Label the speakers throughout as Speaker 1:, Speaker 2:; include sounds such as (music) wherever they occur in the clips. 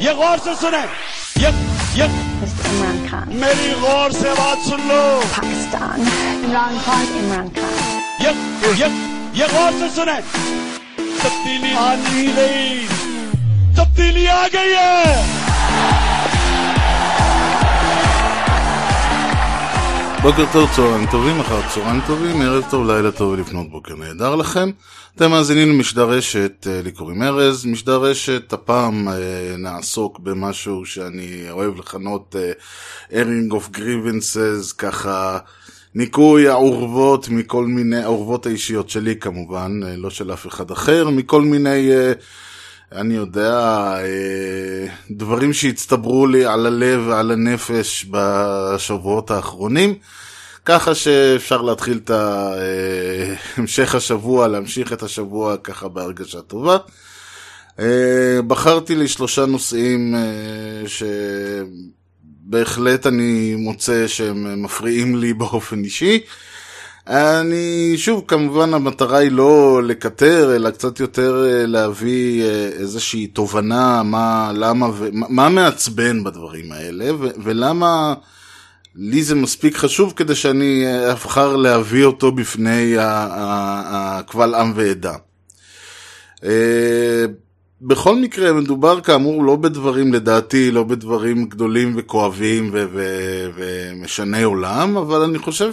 Speaker 1: ये गौर से सुने। ये ये।
Speaker 2: इमरान खान
Speaker 1: मेरी गौर से बात सुन लो।
Speaker 2: पाकिस्तान इमरान खान इमरान खान
Speaker 1: ये ये ये गौर से सुने। तब्दीली आनी गई तब्दीली आ गई है।
Speaker 3: בוקר טוב, צהריים טובים, אחר צהריים טובים, ערב טוב, לילה טוב ולפנות בוקר נהדר לכם. אתם מאזינים למשדר רשת, אה, לי קוראים ארז, משדר רשת, הפעם אה, נעסוק במשהו שאני אוהב לכנות airing of grievances, ככה ניקוי העורבות מכל מיני, העורבות האישיות שלי כמובן, אה, לא של אף אחד אחר, מכל מיני... אה, אני יודע, אה, דברים שהצטברו לי על הלב ועל הנפש בשבועות האחרונים, ככה שאפשר להתחיל את אה, המשך השבוע, להמשיך את השבוע ככה בהרגשה טובה. אה, בחרתי לי שלושה נושאים שבהחלט אני מוצא שהם מפריעים לי (laughs) באופן אישי. אני, שוב, כמובן המטרה היא לא לקטר, אלא קצת יותר אה, להביא אה, איזושהי תובנה מה, למה, מה מעצבן בדברים האלה, ולמה לי זה מספיק חשוב כדי שאני אה, אבחר להביא אותו בפני ה- ה- ה- קבל עם ועדה. בכל מקרה מדובר כאמור לא בדברים לדעתי, לא בדברים גדולים וכואבים ומשני עולם, אבל אני חושב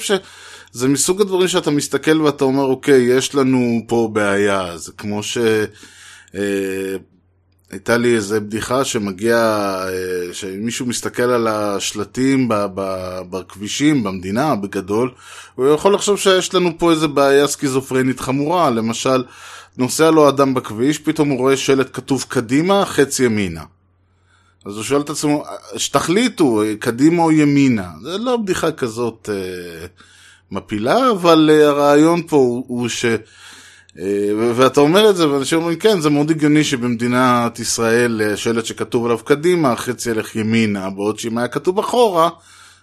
Speaker 3: שזה מסוג הדברים שאתה מסתכל ואתה אומר אוקיי, יש לנו פה בעיה, זה כמו ש... אה, הייתה לי איזה בדיחה שמגיע, אה, שמישהו מסתכל על השלטים ב- ב- בכבישים, במדינה, בגדול, הוא יכול לחשוב שיש לנו פה איזה בעיה סכיזופרנית חמורה, למשל, נוסע לו אדם בכביש, פתאום הוא רואה שלט כתוב קדימה, חץ ימינה. אז הוא שואל את עצמו, שתחליטו, קדימה או ימינה. זה לא בדיחה כזאת אה, מפילה, אבל אה, הרעיון פה הוא, הוא ש... אה, ואתה אומר את זה, ואנשים אומרים, כן, זה מאוד הגיוני שבמדינת ישראל אה, שלט שכתוב עליו קדימה, החץ ילך ימינה, בעוד שאם היה כתוב אחורה,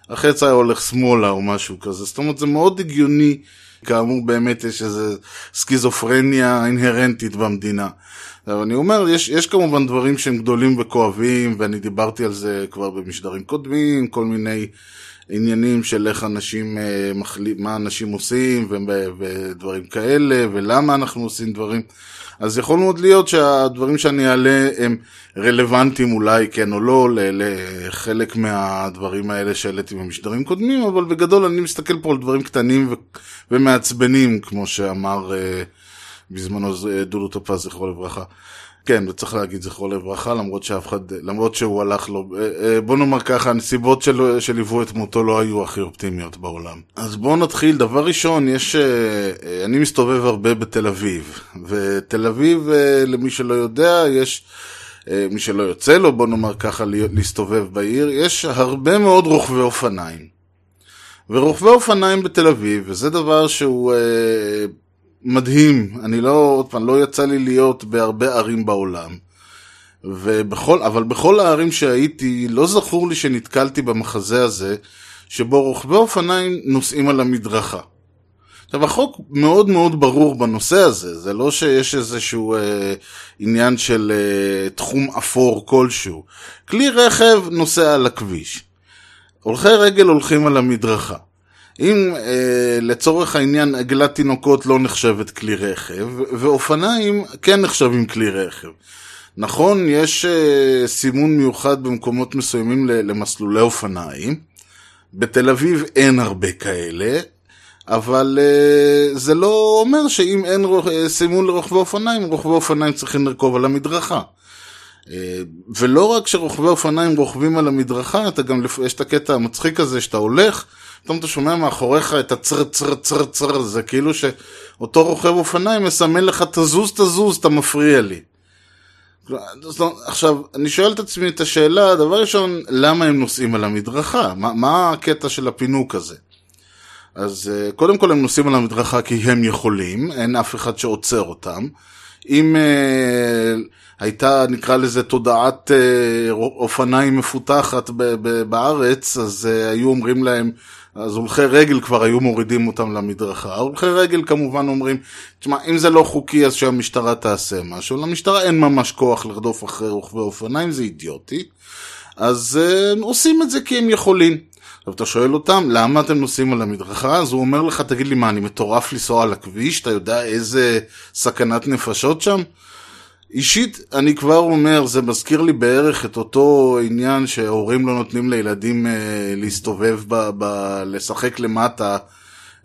Speaker 3: החץ היה הולך שמאלה או משהו כזה. זאת אומרת, זה מאוד הגיוני, כאמור באמת יש איזו סכיזופרניה אינהרנטית במדינה. אני אומר, יש, יש כמובן דברים שהם גדולים וכואבים, ואני דיברתי על זה כבר במשדרים קודמים, כל מיני עניינים של איך אנשים, אה, מחליט, מה אנשים עושים ודברים כאלה, ולמה אנחנו עושים דברים. אז יכול מאוד להיות שהדברים שאני אעלה הם רלוונטיים אולי כן או לא לחלק מהדברים האלה שהעליתי במשדרים קודמים, אבל בגדול אני מסתכל פה על דברים קטנים ומעצבנים, כמו שאמר אה, בזמנו אה, דודו טופז, זכרו לברכה. כן, וצריך להגיד זכרו לברכה, למרות שאף אחד, למרות שהוא הלך לו, אה, אה, בוא נאמר ככה, הנסיבות של, שליוו את מותו לא היו הכי אופטימיות בעולם. אז בואו נתחיל, דבר ראשון, יש, אה, אני מסתובב הרבה בתל אביב, ותל אביב, למי שלא יודע, יש, מי שלא יוצא לו, בוא נאמר ככה, להסתובב בעיר, יש הרבה מאוד רוכבי אופניים. ורוכבי אופניים בתל אביב, וזה דבר שהוא מדהים, אני לא, עוד פעם, לא יצא לי להיות בהרבה ערים בעולם. ובכל, אבל בכל הערים שהייתי, לא זכור לי שנתקלתי במחזה הזה, שבו רוכבי אופניים נוסעים על המדרכה. עכשיו, החוק מאוד מאוד ברור בנושא הזה, זה לא שיש איזשהו אה, עניין של אה, תחום אפור כלשהו. כלי רכב נוסע על הכביש. הולכי רגל הולכים על המדרכה. אם אה, לצורך העניין עגלת תינוקות לא נחשבת כלי רכב, ואופניים כן נחשבים כלי רכב. נכון, יש אה, סימון מיוחד במקומות מסוימים למסלולי אופניים. בתל אביב אין הרבה כאלה, אבל אה, זה לא אומר שאם אין רוח- אה, סימון לרוכבי אופניים, רוכבי אופניים צריכים לרכוב על המדרכה. אה, ולא רק שרוכבי אופניים רוכבים על המדרכה, אתה גם, יש את הקטע המצחיק הזה שאתה הולך, פתאום אתה שומע מאחוריך את הצר צר צר צר הזה, כאילו שאותו רוכב אופניים מסמן לך תזוז תזוז, אתה מפריע לי. זאת- עכשיו, אני שואל את עצמי את השאלה, דבר ראשון, למה הם נוסעים על המדרכה? מה, מה הקטע של הפינוק הזה? אז אה, קודם כל הם נוסעים על המדרכה כי הם יכולים, אין אף אחד שעוצר אותם. אם אה, הייתה, נקרא לזה, תודעת אה, אופניים מפותחת ב- ב- בארץ, אז אה, היו אומרים להם, אז הולכי רגל כבר היו מורידים אותם למדרכה. הולכי רגל כמובן אומרים, תשמע, אם זה לא חוקי אז שהמשטרה תעשה משהו. למשטרה אין ממש כוח לרדוף אחרי רוכבי אופניים, זה אידיוטי. אז uh, עושים את זה כי הם יכולים. עכשיו אתה שואל אותם, למה אתם נוסעים על המדרכה? אז הוא אומר לך, תגיד לי מה, אני מטורף לנסוע על הכביש? אתה יודע איזה סכנת נפשות שם? אישית, אני כבר אומר, זה מזכיר לי בערך את אותו עניין שהורים לא נותנים לילדים אה, להסתובב, ב, ב, לשחק למטה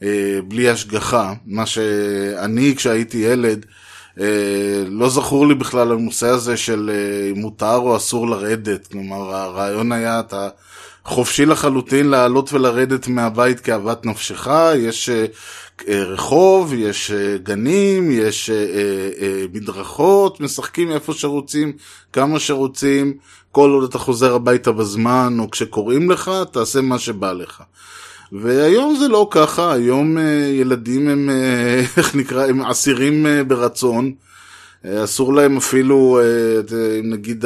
Speaker 3: אה, בלי השגחה. מה שאני, כשהייתי ילד, אה, לא זכור לי בכלל הנושא הזה של אה, מותר או אסור לרדת. כלומר, הרעיון היה, אתה חופשי לחלוטין לעלות ולרדת מהבית כאוות נפשך, יש אה, אה, רחוב, יש אה, גנים, יש מדרכות, משחקים איפה שרוצים, כמה שרוצים, כל עוד אתה חוזר הביתה בזמן או כשקוראים לך, תעשה מה שבא לך. והיום זה לא ככה, היום ילדים הם, (laughs) איך נקרא, הם אסירים ברצון, אסור להם אפילו, נגיד,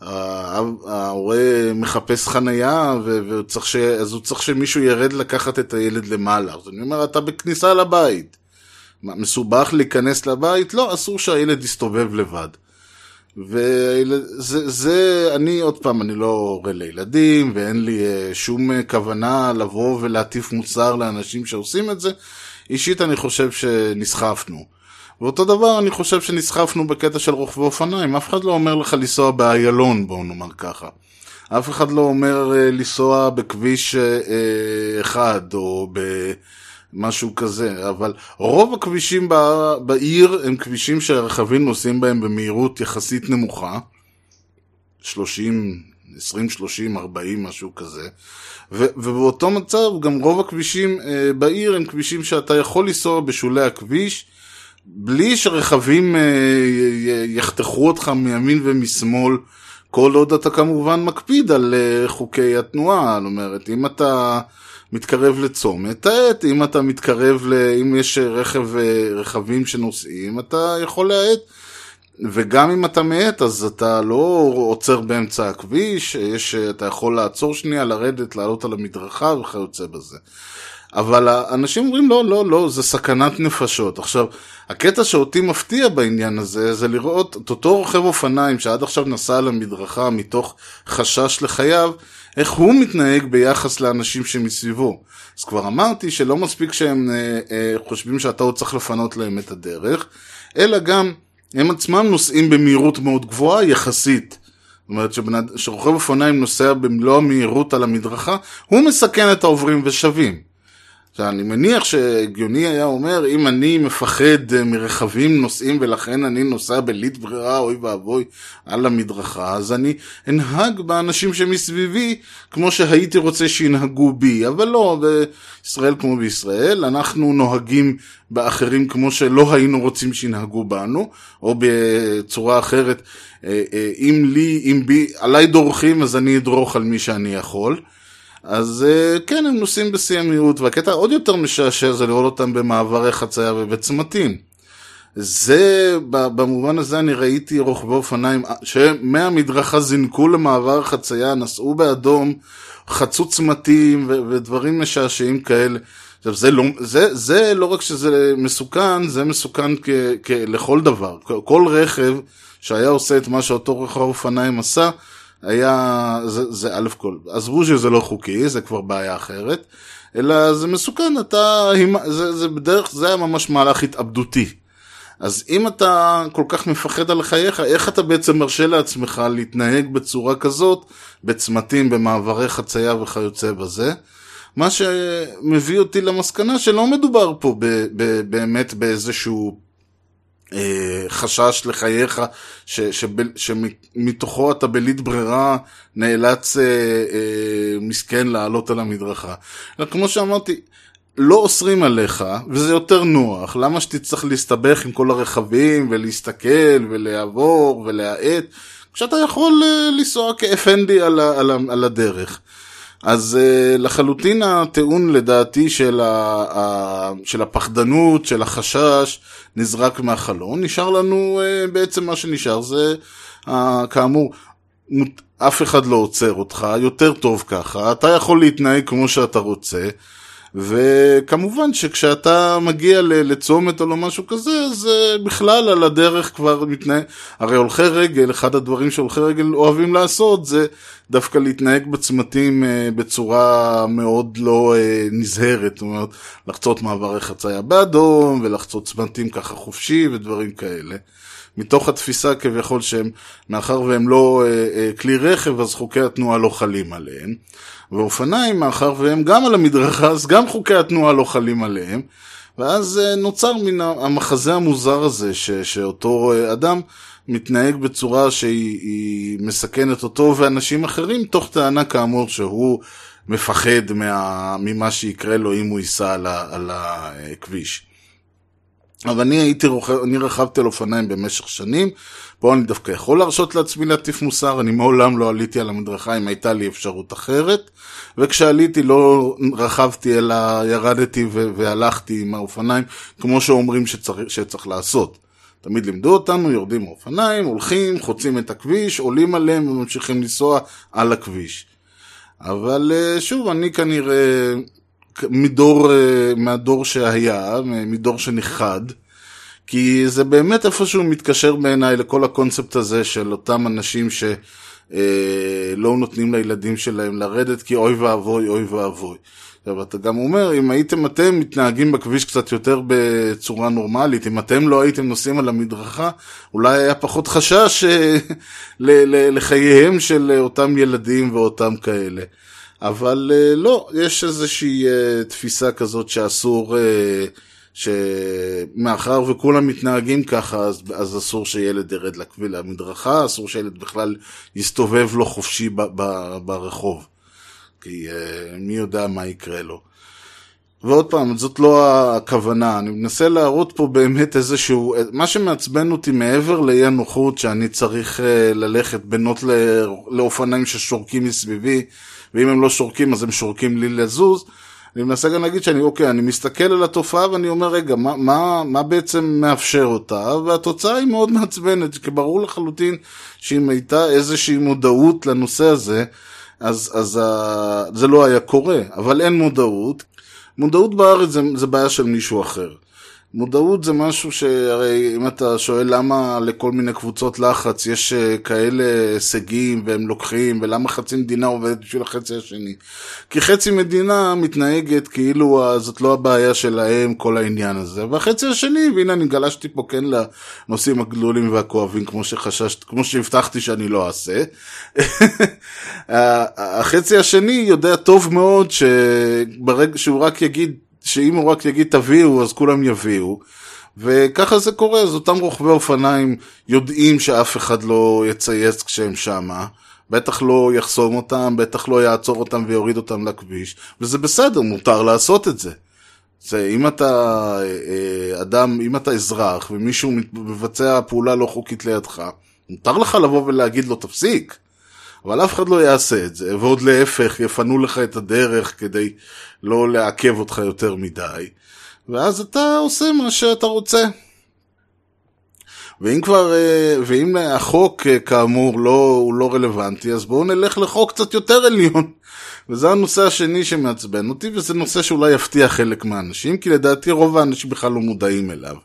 Speaker 3: ההורה מחפש חנייה, וצריך ש... אז הוא צריך שמישהו ירד לקחת את הילד למעלה. אז אני אומר, אתה בכניסה לבית. מה, מסובך להיכנס לבית? לא, אסור שהילד יסתובב לבד. וזה, זה, אני עוד פעם, אני לא הורה לילדים, ואין לי uh, שום uh, כוונה לבוא ולהטיף מוסר לאנשים שעושים את זה. אישית אני חושב שנסחפנו. ואותו דבר אני חושב שנסחפנו בקטע של רוכבי אופניים, אף אחד לא אומר לך לנסוע באיילון, בואו נאמר ככה. אף אחד לא אומר uh, לנסוע בכביש uh, אחד או במשהו כזה, אבל רוב הכבישים בעיר הם כבישים שהרכבים נוסעים בהם במהירות יחסית נמוכה, 30, 20, 30, 40, משהו כזה. ו- ובאותו מצב גם רוב הכבישים uh, בעיר הם כבישים שאתה יכול לנסוע בשולי הכביש, בלי שרכבים אה, יחתכו אותך מימין ומשמאל, כל עוד אתה כמובן מקפיד על אה, חוקי התנועה, זאת אומרת, אם אתה מתקרב לצומת, האט, אם אתה מתקרב, ל... אם יש רכב, אה, רכבים שנוסעים, אתה יכול להאט. וגם אם אתה מאט, אז אתה לא עוצר באמצע הכביש, יש, אתה יכול לעצור שנייה, לרדת, לעלות על המדרכה וכיוצא בזה. אבל האנשים אומרים לא, לא, לא, זה סכנת נפשות. עכשיו, הקטע שאותי מפתיע בעניין הזה, זה לראות את אותו רוכב אופניים שעד עכשיו נסע על המדרכה מתוך חשש לחייו, איך הוא מתנהג ביחס לאנשים שמסביבו. אז כבר אמרתי שלא מספיק שהם אה, אה, חושבים שאתה עוד צריך לפנות להם את הדרך, אלא גם הם עצמם נוסעים במהירות מאוד גבוהה יחסית. זאת אומרת שרוכב אופניים נוסע במלוא המהירות על המדרכה, הוא מסכן את העוברים ושבים. אני מניח שהגיוני היה אומר, אם אני מפחד אה, מרכבים נוסעים ולכן אני נוסע בלית ברירה, אוי ואבוי, על המדרכה, אז אני אנהג באנשים שמסביבי כמו שהייתי רוצה שינהגו בי. אבל לא, בישראל כמו בישראל, אנחנו נוהגים באחרים כמו שלא היינו רוצים שינהגו בנו, או בצורה אחרת, אה, אה, אם לי, אם בי, עליי דורכים, אז אני אדרוך על מי שאני יכול. אז אה, כן, הם נוסעים בשיא המהירות, והקטע עוד יותר משעשע זה לראות אותם במעברי חצייה ובצמתים. זה, במובן הזה אני ראיתי רוכבי אופניים שמהמדרכה זינקו למעבר חצייה, נסעו באדום, חצו צמתים ו- ודברים משעשעים כאלה. עכשיו, זה לא, זה, זה לא רק שזה מסוכן, זה מסוכן כ- כ- לכל דבר. כל רכב שהיה עושה את מה שאותו רוכב אופניים עשה, היה, זה, זה א' כל, עזבו שזה לא חוקי, זה כבר בעיה אחרת, אלא זה מסוכן, אתה, זה, זה בדרך, זה היה ממש מהלך התאבדותי. אז אם אתה כל כך מפחד על חייך, איך אתה בעצם מרשה לעצמך להתנהג בצורה כזאת בצמתים, במעברי חצייה וכיוצא בזה? מה שמביא אותי למסקנה שלא מדובר פה ב- ב- באמת באיזשהו חשש לחייך, שמתוכו אתה בלית ברירה נאלץ אה, אה, מסכן לעלות על המדרכה. כמו שאמרתי, לא אוסרים עליך, וזה יותר נוח, למה שתצטרך להסתבך עם כל הרכבים, ולהסתכל, ולעבור, ולהאט, כשאתה יכול אה, לנסוע כאפנדי על, על, על הדרך. אז uh, לחלוטין הטיעון לדעתי של, ה, של הפחדנות, של החשש, נזרק מהחלון. נשאר לנו uh, בעצם מה שנשאר זה, כאמור, אף אחד לא עוצר אותך, יותר טוב ככה, אתה יכול להתנהג כמו שאתה רוצה, וכמובן שכשאתה מגיע לצומת או לא משהו כזה, אז בכלל על הדרך כבר מתנהג, הרי הולכי רגל, אחד הדברים שהולכי רגל אוהבים לעשות זה דווקא להתנהג בצמתים אה, בצורה מאוד לא אה, נזהרת, זאת אומרת, לחצות מעברי חצייה באדום ולחצות צמתים ככה חופשי ודברים כאלה. מתוך התפיסה כביכול שהם, מאחר והם לא אה, אה, כלי רכב, אז חוקי התנועה לא חלים עליהם. ואופניים, מאחר והם גם על המדרכה, אז גם חוקי התנועה לא חלים עליהם. ואז אה, נוצר מן המחזה המוזר הזה, ש, שאותו אה, אדם מתנהג בצורה שהיא מסכנת אותו ואנשים אחרים, תוך טענה כאמור שהוא מפחד מה, ממה שיקרה לו אם הוא ייסע על, על הכביש. אבל אני הייתי רוכב, אני רכבתי על אופניים במשך שנים, פה אני דווקא יכול להרשות לעצמי להטיף מוסר, אני מעולם לא עליתי על המדרכה אם הייתה לי אפשרות אחרת, וכשעליתי לא רכבתי אלא ירדתי והלכתי עם האופניים, כמו שאומרים שצריך, שצריך לעשות. תמיד לימדו אותנו, יורדים מאופניים, הולכים, חוצים את הכביש, עולים עליהם וממשיכים לנסוע על הכביש. אבל אה, שוב, אני כנראה מדור, אה, מהדור שהיה, מדור שנכחד, כי זה באמת איפשהו מתקשר בעיניי לכל הקונספט הזה של אותם אנשים שלא אה, נותנים לילדים שלהם לרדת, כי אוי ואבוי, אוי ואבוי. עכשיו, אתה גם אומר, אם הייתם אתם מתנהגים בכביש קצת יותר בצורה נורמלית, אם אתם לא הייתם נוסעים על המדרכה, אולי היה פחות חשש אה, (laughs) לחייהם של אותם ילדים ואותם כאלה. אבל uh, לא, יש איזושהי uh, תפיסה כזאת שאסור, uh, שמאחר וכולם מתנהגים ככה, אז, אז אסור שילד ירד למדרכה, אסור שילד בכלל יסתובב לו חופשי ב, ב, ברחוב. כי מי יודע מה יקרה לו. ועוד פעם, זאת לא הכוונה, אני מנסה להראות פה באמת איזשהו, מה שמעצבן אותי מעבר לאי הנוחות שאני צריך ללכת בנות לאופניים ששורקים מסביבי, ואם הם לא שורקים אז הם שורקים לי לזוז. אני מנסה גם להגיד שאני, אוקיי, אני מסתכל על התופעה ואני אומר, רגע, מה, מה, מה בעצם מאפשר אותה? והתוצאה היא מאוד מעצבנת, כי ברור לחלוטין שאם הייתה איזושהי מודעות לנושא הזה, אז, אז uh, זה לא היה קורה. אבל אין מודעות. מודעות בארץ זה, זה בעיה של מישהו אחר. מודעות זה משהו שהרי אם אתה שואל למה לכל מיני קבוצות לחץ יש אה, כאלה הישגים והם לוקחים ולמה חצי מדינה עובדת בשביל החצי השני? כי חצי מדינה מתנהגת כאילו זאת לא הבעיה שלהם כל העניין הזה. והחצי השני והנה אני גלשתי פה כן לנושאים הגדולים והכואבים כמו שחששת כמו שהבטחתי שאני לא אעשה. (laughs) החצי השני יודע טוב מאוד שברגע שהוא רק יגיד שאם הוא רק יגיד תביאו, אז כולם יביאו. וככה זה קורה, אז אותם רוכבי אופניים יודעים שאף אחד לא יצייץ כשהם שמה, בטח לא יחסום אותם, בטח לא יעצור אותם ויוריד אותם לכביש, וזה בסדר, מותר לעשות את זה. זה אם אתה אה, אה, אדם, אם אתה אזרח ומישהו מבצע פעולה לא חוקית לידך, מותר לך לבוא ולהגיד לו תפסיק. אבל אף אחד לא יעשה את זה, ועוד להפך, יפנו לך את הדרך כדי לא לעכב אותך יותר מדי, ואז אתה עושה מה שאתה רוצה. ואם כבר, אה, ואם החוק אה, כאמור לא, הוא לא רלוונטי, אז בואו נלך לחוק קצת יותר עליון. וזה הנושא השני שמעצבן אותי, וזה נושא שאולי יפתיע חלק מהאנשים, כי לדעתי רוב האנשים בכלל לא מודעים אליו.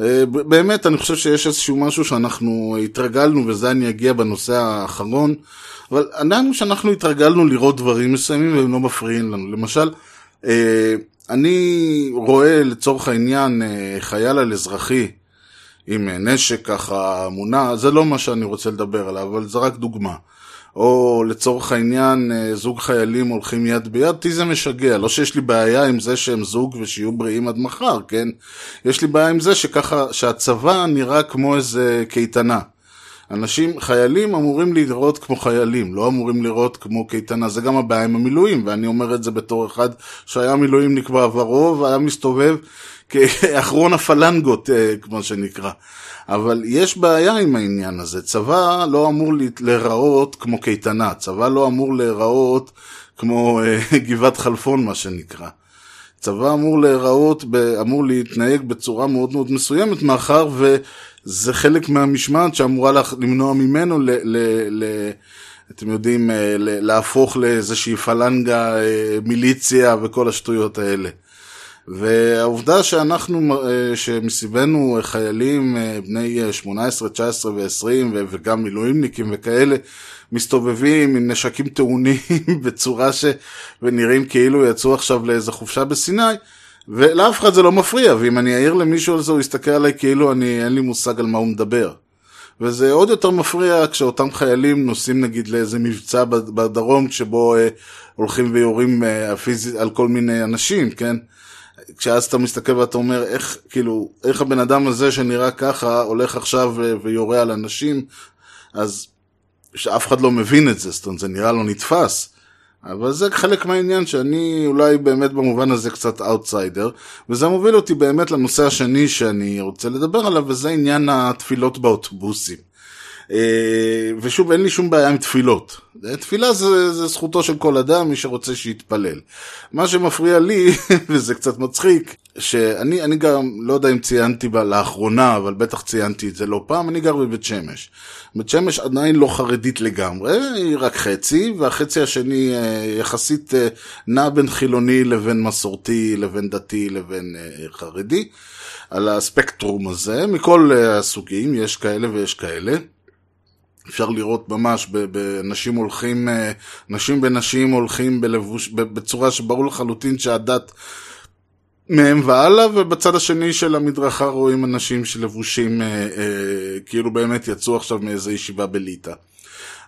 Speaker 3: אה, באמת, אני חושב שיש איזשהו משהו שאנחנו התרגלנו, וזה אני אגיע בנושא האחרון, אבל עדיין שאנחנו התרגלנו לראות דברים מסוימים והם לא מפריעים לנו. למשל, אה, אני רואה לצורך העניין אה, חייל על אזרחי עם נשק ככה מונע, זה לא מה שאני רוצה לדבר עליו, אבל זה רק דוגמה. או לצורך העניין אה, זוג חיילים הולכים יד ביד, אותי זה משגע. לא שיש לי בעיה עם זה שהם זוג ושיהיו בריאים עד מחר, כן? יש לי בעיה עם זה שככה, שהצבא נראה כמו איזה קייטנה. אנשים, חיילים אמורים לראות כמו חיילים, לא אמורים לראות כמו קייטנה, זה גם הבעיה עם המילואים, ואני אומר את זה בתור אחד שהיה מילואימניק בעברו והיה מסתובב כאחרון (laughs) הפלנגות, אה, כמו שנקרא. אבל יש בעיה עם העניין הזה. צבא לא אמור להיראות כמו קייטנה, צבא לא אמור להיראות כמו אה, (laughs) גבעת חלפון, מה שנקרא. צבא אמור להיראות, אמור להתנהג בצורה מאוד מאוד מסוימת, מאחר וזה חלק מהמשמעת שאמורה למנוע ממנו ל, ל, ל, אתם יודעים, אה, להפוך לאיזושהי פלנגה, אה, מיליציה וכל השטויות האלה. והעובדה שאנחנו, אה, שמסביבנו חיילים אה, בני אה, 18, 19 ו-20 וגם מילואימניקים וכאלה, מסתובבים עם נשקים טעונים (laughs) בצורה ש... ונראים כאילו יצאו עכשיו לאיזה חופשה בסיני, ולאף אחד זה לא מפריע, ואם אני אעיר למישהו על זה, הוא יסתכל עליי כאילו אני, אין לי מושג על מה הוא מדבר. וזה עוד יותר מפריע כשאותם חיילים נוסעים נגיד לאיזה מבצע בדרום, שבו אה, הולכים ויורים על כל מיני אנשים, כן? כשאז אתה מסתכל ואתה אומר, איך, כאילו, איך הבן אדם הזה שנראה ככה, הולך עכשיו ויורה על אנשים, אז שאף אחד לא מבין את זה, זאת אומרת, זה נראה לא נתפס. אבל זה חלק מהעניין שאני אולי באמת במובן הזה קצת אאוטסיידר, וזה מוביל אותי באמת לנושא השני שאני רוצה לדבר עליו, וזה עניין התפילות באוטובוסים. אה, ושוב, אין לי שום בעיה עם תפילות. תפילה זה, זה זכותו של כל אדם, מי שרוצה שיתפלל. מה שמפריע לי, (laughs) וזה קצת מצחיק, שאני אני גם, לא יודע אם ציינתי בה לאחרונה, אבל בטח ציינתי את זה לא פעם, אני גר בבית שמש. בית שמש עדיין לא חרדית לגמרי, היא רק חצי, והחצי השני אה, יחסית אה, נע בין חילוני לבין מסורתי, לבין דתי, לבין חרדי. על הספקטרום הזה, מכל הסוגים, יש כאלה ויש כאלה. אפשר לראות ממש, נשים הולכים, נשים ונשים הולכים בלבוש, בצורה שברור לחלוטין שהדת מהם והלאה, ובצד השני של המדרכה רואים אנשים שלבושים, אה, אה, כאילו באמת יצאו עכשיו מאיזו ישיבה בליטא.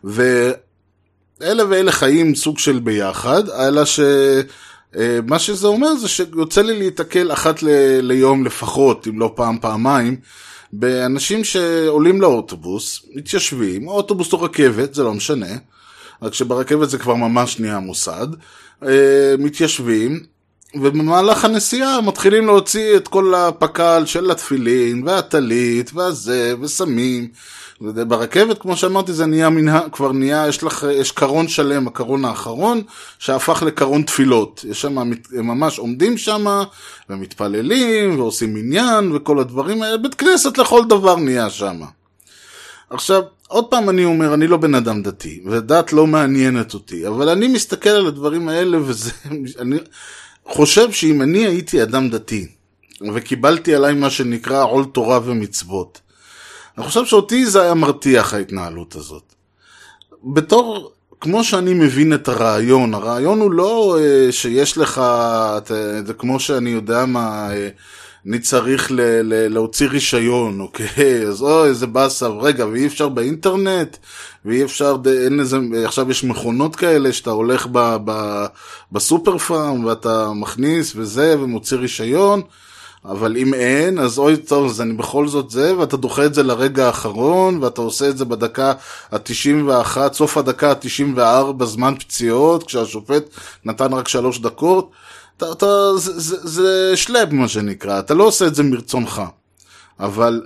Speaker 3: ואלה ואלה חיים סוג של ביחד, אלא ש... מה שזה אומר זה שיוצא לי להיתקל אחת ל- ליום לפחות, אם לא פעם פעמיים, באנשים שעולים לאוטובוס, מתיישבים, אוטובוס או רכבת, זה לא משנה, רק שברכבת זה כבר ממש נהיה מוסד, מתיישבים, ובמהלך הנסיעה מתחילים להוציא את כל הפק"ל של התפילין, והטלית, והזה, וסמים. וברכבת, כמו שאמרתי, זה נהיה מנהג, כבר נהיה, יש לך, יש קרון שלם, הקרון האחרון, שהפך לקרון תפילות. יש שם, הם ממש עומדים שם, ומתפללים, ועושים מניין, וכל הדברים האלה, בית כנסת לכל דבר נהיה שם. עכשיו, עוד פעם אני אומר, אני לא בן אדם דתי, ודת לא מעניינת אותי, אבל אני מסתכל על הדברים האלה, וזה, (laughs) אני חושב שאם אני הייתי אדם דתי, וקיבלתי עליי מה שנקרא עול תורה ומצוות, אני חושב שאותי זה היה מרתיח ההתנהלות הזאת. בתור, כמו שאני מבין את הרעיון, הרעיון הוא לא אה, שיש לך, זה כמו שאני יודע מה, אה, אני צריך ל, ל, להוציא רישיון, אוקיי, אז אוי, איזה באסה, רגע, ואי אפשר באינטרנט, ואי אפשר, אין איזה, עכשיו יש מכונות כאלה שאתה הולך ב, ב, בסופר פארם ואתה מכניס וזה, ומוציא רישיון, אבל אם אין, אז אוי טוב, אז אני בכל זאת זה, ואתה דוחה את זה לרגע האחרון, ואתה עושה את זה בדקה ה-91, סוף הדקה ה-94, בזמן פציעות, כשהשופט נתן רק שלוש דקות. אתה, אתה, זה, זה, זה שלב מה שנקרא, אתה לא עושה את זה מרצונך. אבל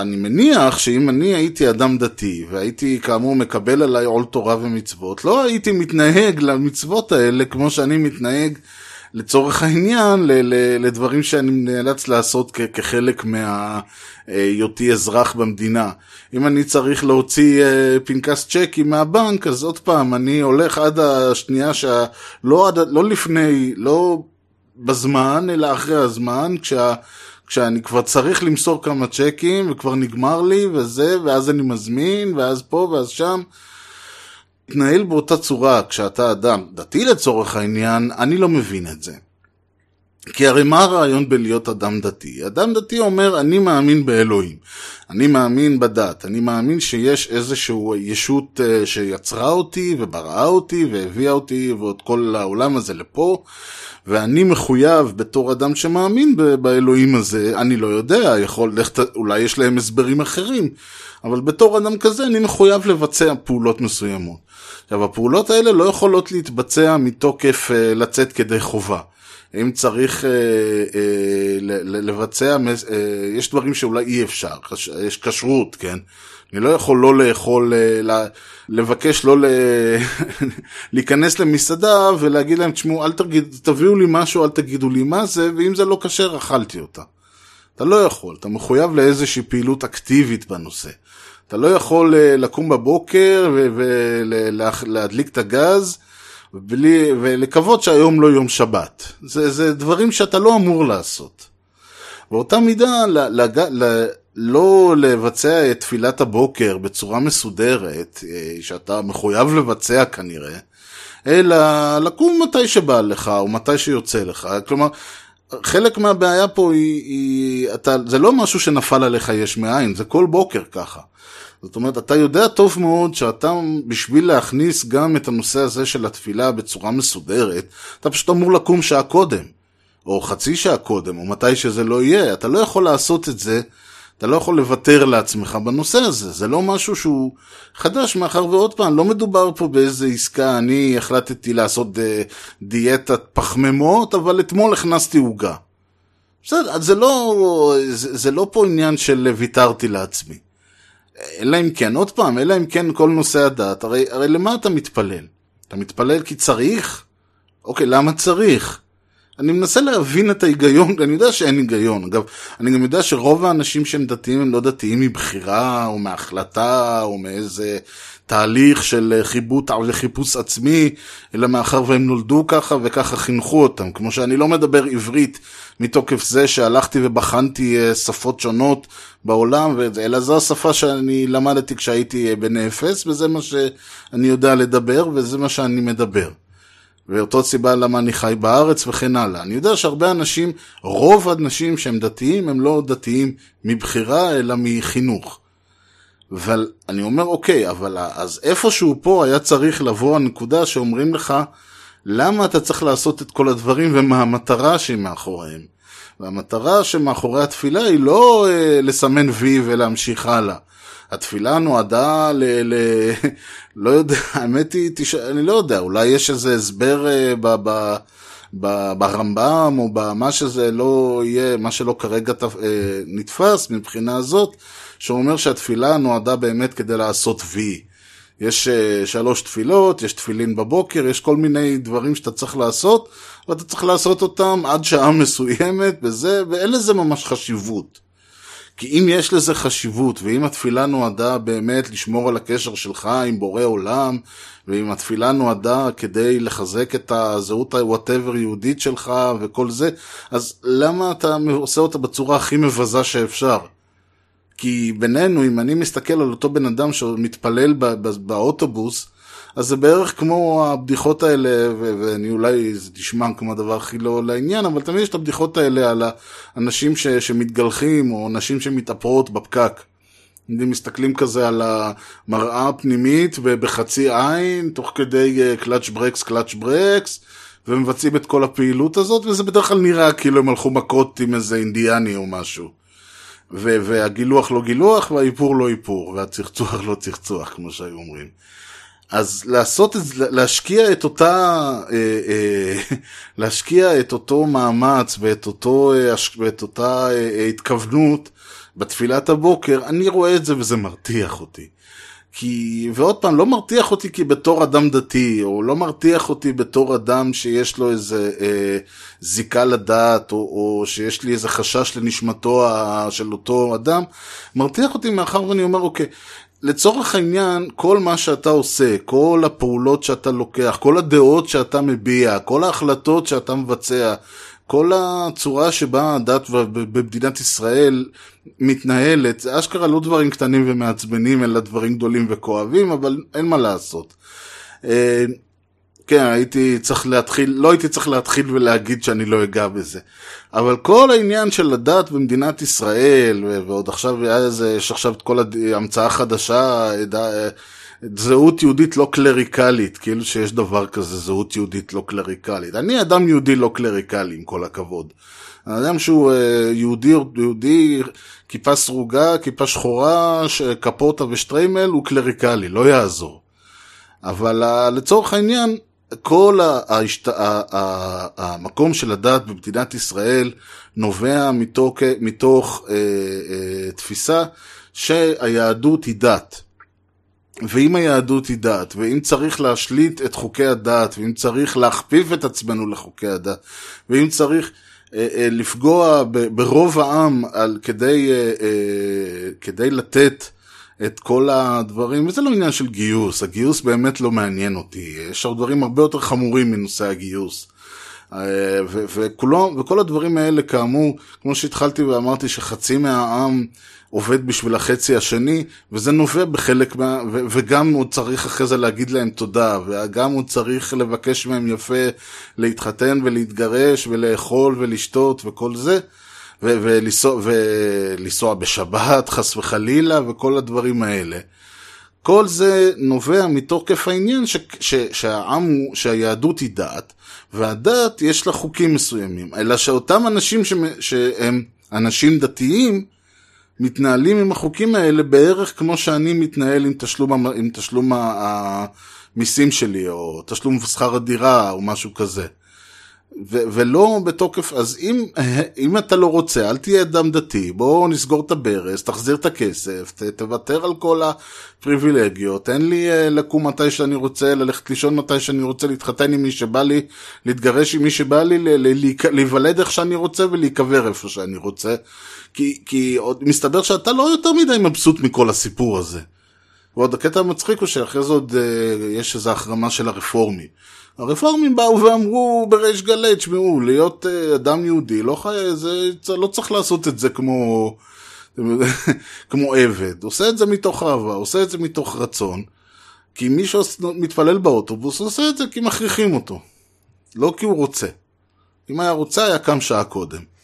Speaker 3: אני מניח שאם אני הייתי אדם דתי, והייתי כאמור מקבל עליי עול תורה ומצוות, לא הייתי מתנהג למצוות האלה כמו שאני מתנהג לצורך העניין, ל- ל- לדברים שאני נאלץ לעשות כ- כחלק מהיותי אזרח במדינה. אם אני צריך להוציא uh, פנקס צ'קים מהבנק, אז עוד פעם, אני הולך עד השנייה, שה... לא, עד... לא לפני, לא בזמן, אלא אחרי הזמן, כשה... כשאני כבר צריך למסור כמה צ'קים, וכבר נגמר לי, וזה, ואז אני מזמין, ואז פה ואז שם. להתנהל באותה צורה כשאתה אדם דתי לצורך העניין, אני לא מבין את זה. כי הרי מה הרעיון בלהיות אדם דתי? אדם דתי אומר, אני מאמין באלוהים, אני מאמין בדת, אני מאמין שיש איזושהי ישות שיצרה אותי ובראה אותי והביאה אותי ואת כל העולם הזה לפה, ואני מחויב בתור אדם שמאמין באלוהים הזה, אני לא יודע, יכול, אולי יש להם הסברים אחרים, אבל בתור אדם כזה אני מחויב לבצע פעולות מסוימות. עכשיו, הפעולות האלה לא יכולות להתבצע מתוקף אה, לצאת כדי חובה. אם צריך אה, אה, לבצע, אה, יש דברים שאולי אי אפשר, יש כשרות, כן? אני לא יכול לא לאכול, אה, לבקש לא. (laughs) להיכנס למסעדה ולהגיד להם, תשמעו, אל תגיד, תביאו לי משהו, אל תגידו לי מה זה, ואם זה לא כשר, אכלתי אותה. אתה לא יכול, אתה מחויב לאיזושהי פעילות אקטיבית בנושא. אתה לא יכול אה, לקום בבוקר ולהדליק את הגז בלי, ולקוות שהיום לא יום שבת. זה, זה דברים שאתה לא אמור לעשות. באותה מידה, לג... ל... לא לבצע את תפילת הבוקר בצורה מסודרת, אה, שאתה מחויב לבצע כנראה, אלא לקום מתי שבא לך או מתי שיוצא לך. כלומר, חלק מהבעיה פה היא, היא אתה, זה לא משהו שנפל עליך יש מאין, זה כל בוקר ככה. זאת אומרת, אתה יודע טוב מאוד שאתה, בשביל להכניס גם את הנושא הזה של התפילה בצורה מסודרת, אתה פשוט אמור לקום שעה קודם, או חצי שעה קודם, או מתי שזה לא יהיה. אתה לא יכול לעשות את זה, אתה לא יכול לוותר לעצמך בנושא הזה. זה לא משהו שהוא חדש, מאחר ועוד פעם, לא מדובר פה באיזה עסקה, אני החלטתי לעשות ד... דיאטת פחמימות, אבל אתמול הכנסתי עוגה. בסדר, זה לא, זה, זה לא פה עניין של ויתרתי לעצמי. אלא אם כן, עוד פעם, אלא אם כן כל נושא הדת, הרי, הרי למה אתה מתפלל? אתה מתפלל כי צריך? אוקיי, למה צריך? אני מנסה להבין את ההיגיון, אני יודע שאין היגיון. אגב, אני גם יודע שרוב האנשים שהם דתיים הם לא דתיים מבחירה, או מהחלטה, או מאיזה תהליך של חיבוט וחיפוש עצמי, אלא מאחר והם נולדו ככה וככה חינכו אותם. כמו שאני לא מדבר עברית מתוקף זה שהלכתי ובחנתי אה, שפות שונות בעולם, אלא זו השפה שאני למדתי כשהייתי אה, בן אפס, וזה מה שאני יודע לדבר, וזה מה שאני מדבר. ואותו סיבה למה אני חי בארץ וכן הלאה. אני יודע שהרבה אנשים, רוב האנשים שהם דתיים, הם לא דתיים מבחירה, אלא מחינוך. אבל אני אומר, אוקיי, אבל אז איפשהו פה היה צריך לבוא הנקודה שאומרים לך, למה אתה צריך לעשות את כל הדברים ומה המטרה שהיא מאחוריהם. והמטרה שמאחורי התפילה היא לא אה, לסמן וי ולהמשיך הלאה. התפילה נועדה ל... ל... (laughs) לא יודע, (laughs) האמת היא, תש... אני לא יודע, אולי יש איזה הסבר אה, ב... ב... ברמב"ם או במה שזה לא יהיה, מה שלא כרגע תפ... אה, נתפס מבחינה הזאת, שאומר שהתפילה נועדה באמת כדי לעשות וי. יש uh, שלוש תפילות, יש תפילין בבוקר, יש כל מיני דברים שאתה צריך לעשות, ואתה צריך לעשות אותם עד שעה (laughs) מסוימת, וזה, ואין לזה ממש חשיבות. כי אם יש לזה חשיבות, ואם התפילה נועדה באמת לשמור על הקשר שלך עם בורא עולם, ואם התפילה נועדה כדי לחזק את הזהות ה-whatever יהודית שלך וכל זה, אז למה אתה עושה אותה בצורה הכי מבזה שאפשר? כי בינינו, אם אני מסתכל על אותו בן אדם שמתפלל באוטובוס, אז זה בערך כמו הבדיחות האלה, ואני אולי זה תשמע כמו הדבר הכי לא לעניין, אבל תמיד יש את הבדיחות האלה על האנשים ש, שמתגלחים, או נשים שמתאפרות בפקק. אם מסתכלים כזה על המראה הפנימית ובחצי עין, תוך כדי קלאץ' ברקס, קלאץ' ברקס, ומבצעים את כל הפעילות הזאת, וזה בדרך כלל נראה כאילו הם הלכו מכות עם איזה אינדיאני או משהו. והגילוח לא גילוח, והאיפור לא איפור, והצחצוח לא צחצוח, כמו שהיו אומרים. אז לעשות את זה, להשקיע את אותה, אה, אה, (laughs) להשקיע את אותו מאמץ ואת, אותו, אה, ואת אותה התכוונות בתפילת הבוקר, אני רואה את זה וזה מרתיח אותי. כי, ועוד פעם, לא מרתיח אותי כי בתור אדם דתי, או לא מרתיח אותי בתור אדם שיש לו איזה אה, זיקה לדת, או, או שיש לי איזה חשש לנשמתו של אותו אדם, מרתיח אותי מאחר ואני אומר, אוקיי, לצורך העניין, כל מה שאתה עושה, כל הפעולות שאתה לוקח, כל הדעות שאתה מביע, כל ההחלטות שאתה מבצע, כל הצורה שבה הדת במדינת ישראל מתנהלת, זה אשכרה לא דברים קטנים ומעצבנים, אלא דברים גדולים וכואבים, אבל אין מה לעשות. אה, כן, הייתי צריך להתחיל, לא הייתי צריך להתחיל ולהגיד שאני לא אגע בזה. אבל כל העניין של הדת במדינת ישראל, ועוד עכשיו יש עכשיו את כל ההמצאה החדשה, זהות יהודית לא קלריקלית, כאילו שיש דבר כזה זהות יהודית לא קלריקלית. אני אדם יהודי לא קלריקלי, עם כל הכבוד. אדם שהוא אה, יהודי, יהודי, כיפה סרוגה, כיפה שחורה, קפוטה ושטריימל, הוא קלריקלי, לא יעזור. אבל אה, לצורך העניין, כל ההשת... המקום של הדת במדינת ישראל נובע מתוך, מתוך אה, אה, תפיסה שהיהדות היא דת. ואם היהדות היא דת, ואם צריך להשליט את חוקי הדת, ואם צריך להכפיף את עצמנו לחוקי הדת, ואם צריך אה, אה, לפגוע ב, ברוב העם על, כדי, אה, אה, כדי לתת את כל הדברים, וזה לא עניין של גיוס, הגיוס באמת לא מעניין אותי, יש עוד דברים הרבה יותר חמורים מנושא הגיוס. אה, ו- וכולו, וכל הדברים האלה כאמור, כמו שהתחלתי ואמרתי שחצי מהעם עובד בשביל החצי השני, וזה נובע בחלק מה... ו- וגם הוא צריך אחרי זה להגיד להם תודה, וגם הוא צריך לבקש מהם יפה להתחתן ולהתגרש ולאכול ולשתות וכל זה. ולנסוע, ולנסוע בשבת, חס וחלילה, וכל הדברים האלה. כל זה נובע מתוקף העניין ש- ש- שהעם, הוא- שהיהדות היא דת, והדת יש לה חוקים מסוימים. אלא שאותם אנשים ש- שהם אנשים דתיים, מתנהלים עם החוקים האלה בערך כמו שאני מתנהל עם תשלום, עם תשלום המיסים שלי, או תשלום שכר הדירה, או משהו כזה. ו- ולא בתוקף, אז אם, אם אתה לא רוצה, אל תהיה אדם דתי, בוא נסגור את הברז, תחזיר את הכסף, ת, תוותר על כל הפריבילגיות, תן לי uh, לקום מתי שאני רוצה, ללכת לישון מתי שאני רוצה, להתחתן עם מי שבא לי, להתגרש עם מי שבא לי, ל- ל- להיק- להיוולד איך שאני רוצה ולהיקבר איפה שאני רוצה, כי, כי עוד מסתבר שאתה לא יותר מדי מבסוט מכל הסיפור הזה. ועוד הקטע המצחיק הוא שאחרי זה עוד uh, יש איזו החרמה של הרפורמים. הרפורמים באו ואמרו בריש גלי, תשמעו, להיות uh, אדם יהודי, לא, חי... זה, לא צריך לעשות את זה כמו, (laughs) כמו עבד. עושה את זה מתוך אהבה, עושה את זה מתוך רצון. כי מי שמתפלל באוטובוס עושה את זה כי מכריחים אותו. לא כי הוא רוצה. אם היה רוצה היה קם שעה קודם.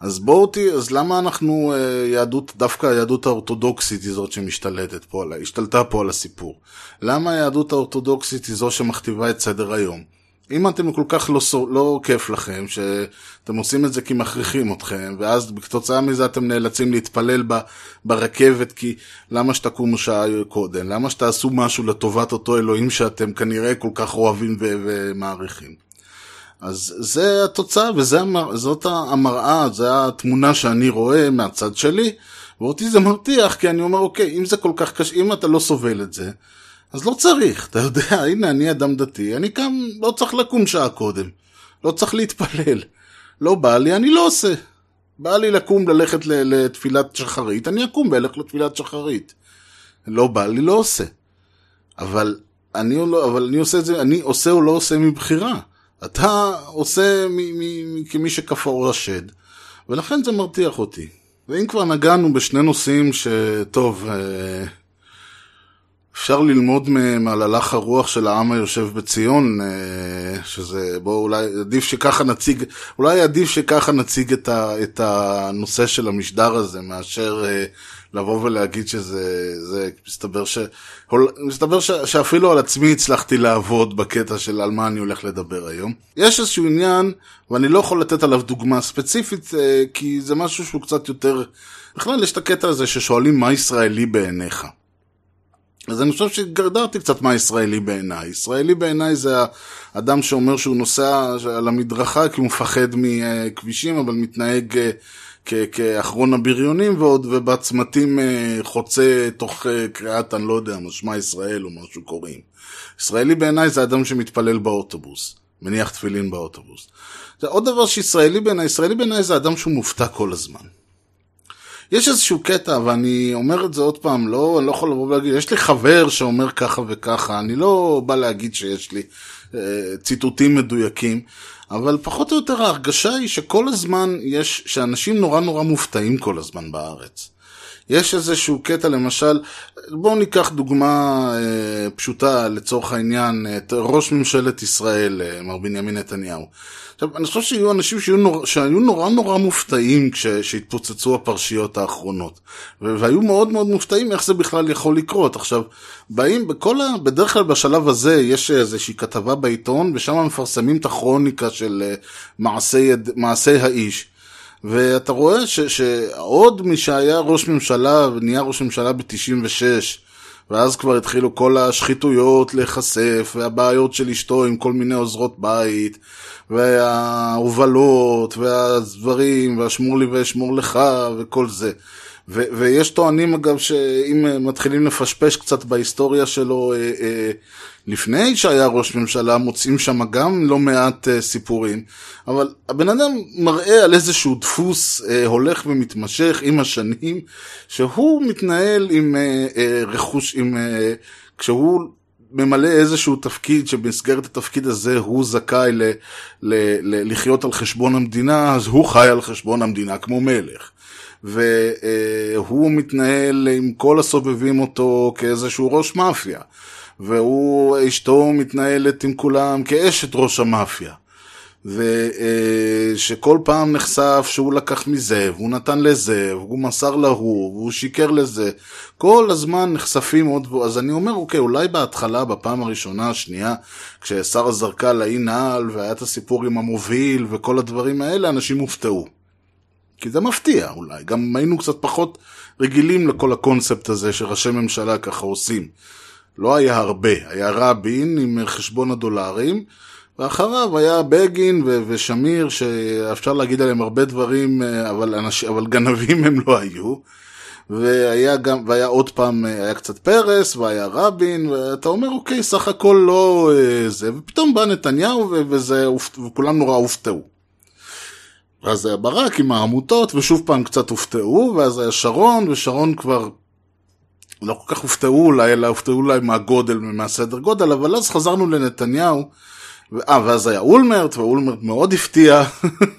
Speaker 3: אז בואו תראי, אז למה אנחנו אה, יהדות, דווקא היהדות האורתודוקסית היא זאת שמשתלטת פה, השתלטה פה על הסיפור? למה היהדות האורתודוקסית היא זו שמכתיבה את סדר היום? אם אתם כל כך לא, לא כיף לכם, שאתם עושים את זה כי מכריחים אתכם, ואז כתוצאה מזה אתם נאלצים להתפלל ב, ברכבת, כי למה שתקומו שעה קודם? למה שתעשו משהו לטובת אותו אלוהים שאתם כנראה כל כך אוהבים ומעריכים? אז זה התוצאה וזאת המראה, זו התמונה שאני רואה מהצד שלי, ואותי זה מרתיח, כי אני אומר, אוקיי, אם זה כל כך קשה, אם אתה לא סובל את זה, אז לא צריך, אתה יודע, (laughs) הנה, אני אדם דתי, אני קם, לא צריך לקום שעה קודם, לא צריך להתפלל. לא בא לי, אני לא עושה. בא לי לקום ללכת לתפילת שחרית, אני אקום ואלך לתפילת שחרית. לא בא לי, לא עושה. אבל אני, לא, אבל אני עושה את זה, אני עושה או לא עושה מבחירה. אתה עושה כמי שכפאו השד, ולכן זה מרתיח אותי. ואם כבר נגענו בשני נושאים שטוב, אה, אפשר ללמוד מהם על הלך הרוח של העם היושב בציון, אה, שזה, בואו אולי עדיף שככה נציג, אולי עדיף שככה נציג את, ה, את הנושא של המשדר הזה, מאשר אה, לבוא ולהגיד שזה, זה, מסתבר, ש, מסתבר ש, שאפילו על עצמי הצלחתי לעבוד בקטע של על מה אני הולך לדבר היום. יש איזשהו עניין, ואני לא יכול לתת עליו דוגמה ספציפית, כי זה משהו שהוא קצת יותר, בכלל יש את הקטע הזה ששואלים מה ישראלי בעיניך. אז אני חושב שגרדרתי קצת מה ישראלי בעיניי. ישראלי בעיניי זה האדם שאומר שהוא נוסע על המדרכה כי הוא מפחד מכבישים, אבל מתנהג כאחרון הבריונים ועוד, ובצמתים חוצה תוך קריאת, אני לא יודע, משמע ישראל או משהו קוראים. ישראלי בעיניי זה אדם שמתפלל באוטובוס, מניח תפילין באוטובוס. זה עוד דבר שישראלי בעיניי, ישראלי בעיניי זה אדם שהוא מופתע כל הזמן. יש איזשהו קטע, ואני אומר את זה עוד פעם, לא, אני לא יכול לבוא ולהגיד, יש לי חבר שאומר ככה וככה, אני לא בא להגיד שיש לי אה, ציטוטים מדויקים, אבל פחות או יותר ההרגשה היא שכל הזמן יש, שאנשים נורא נורא מופתעים כל הזמן בארץ. יש איזשהו קטע, למשל, בואו ניקח דוגמה אה, פשוטה לצורך העניין, את ראש ממשלת ישראל, אה, מר בנימין נתניהו. עכשיו, אני חושב שיהיו אנשים שהיו נורא, שהיו נורא נורא מופתעים כשהתפוצצו הפרשיות האחרונות. והיו מאוד מאוד מופתעים איך זה בכלל יכול לקרות. עכשיו, באים, בכל ה... בדרך כלל בשלב הזה יש איזושהי כתבה בעיתון, ושם מפרסמים את הכרוניקה של מעשי, מעשי האיש. ואתה רואה ש, שעוד שהיה ראש ממשלה ונהיה ראש ממשלה ב-96, ואז כבר התחילו כל השחיתויות להיחשף, והבעיות של אשתו עם כל מיני עוזרות בית, וההובלות, והדברים, והשמור לי ואשמור לך, וכל זה. ו- ויש טוענים אגב שאם אה, מתחילים לפשפש קצת בהיסטוריה שלו אה, אה, לפני שהיה ראש ממשלה, מוצאים שם גם לא מעט אה, סיפורים, אבל הבן אדם מראה על איזשהו דפוס אה, הולך ומתמשך עם השנים, שהוא מתנהל עם אה, אה, רכוש, עם, אה, כשהוא ממלא איזשהו תפקיד שבמסגרת התפקיד הזה הוא זכאי ל- ל- ל- לחיות על חשבון המדינה, אז הוא חי על חשבון המדינה כמו מלך. והוא מתנהל עם כל הסובבים אותו כאיזשהו ראש מאפיה. והוא, אשתו מתנהלת עם כולם כאשת ראש המאפיה. ושכל פעם נחשף שהוא לקח מזה, והוא נתן לזה, והוא מסר להוא, והוא שיקר לזה. כל הזמן נחשפים עוד, אז אני אומר, אוקיי, אולי בהתחלה, בפעם הראשונה, השנייה, כששרה זרקה לאי נעל, והיה את הסיפור עם המוביל, וכל הדברים האלה, אנשים הופתעו. כי זה מפתיע אולי, גם היינו קצת פחות רגילים לכל הקונספט הזה שראשי ממשלה ככה עושים. לא היה הרבה, היה רבין עם חשבון הדולרים, ואחריו היה בגין ו- ושמיר, שאפשר להגיד עליהם הרבה דברים, אבל, אנש... אבל גנבים הם לא היו. והיה גם, והיה עוד פעם, היה קצת פרס, והיה רבין, ואתה אומר, אוקיי, סך הכל לא אה, זה, ופתאום בא נתניהו, וזה, וכולם נורא הופתעו. ואז היה ברק עם העמותות, ושוב פעם קצת הופתעו, ואז היה שרון, ושרון כבר לא כל כך הופתעו אולי, אלא הופתעו אולי מהגודל ומהסדר גודל, אבל אז חזרנו לנתניהו, אה, ואז היה אולמרט, ואולמרט מאוד הפתיע,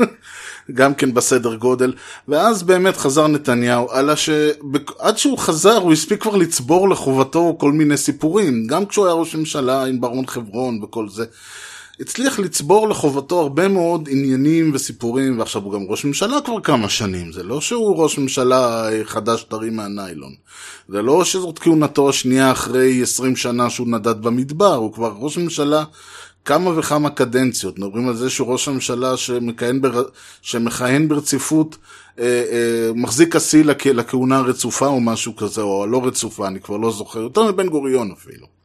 Speaker 3: (laughs) גם כן בסדר גודל, ואז באמת חזר נתניהו, אלא שעד שהוא חזר הוא הספיק כבר לצבור לחובתו כל מיני סיפורים, גם כשהוא היה ראש ממשלה עם ברון חברון וכל זה. הצליח לצבור לחובתו הרבה מאוד עניינים וסיפורים, ועכשיו הוא גם ראש ממשלה כבר כמה שנים, זה לא שהוא ראש ממשלה חדש טרי מהניילון. זה לא שזאת כהונתו השנייה אחרי 20 שנה שהוא נדד במדבר, הוא כבר ראש ממשלה כמה וכמה קדנציות. מדברים על זה שהוא ראש הממשלה שמכהן, בר... שמכהן ברציפות, אה, אה, מחזיק השיא לכ... לכהונה הרצופה או משהו כזה, או הלא רצופה, אני כבר לא זוכר, יותר מבן גוריון אפילו.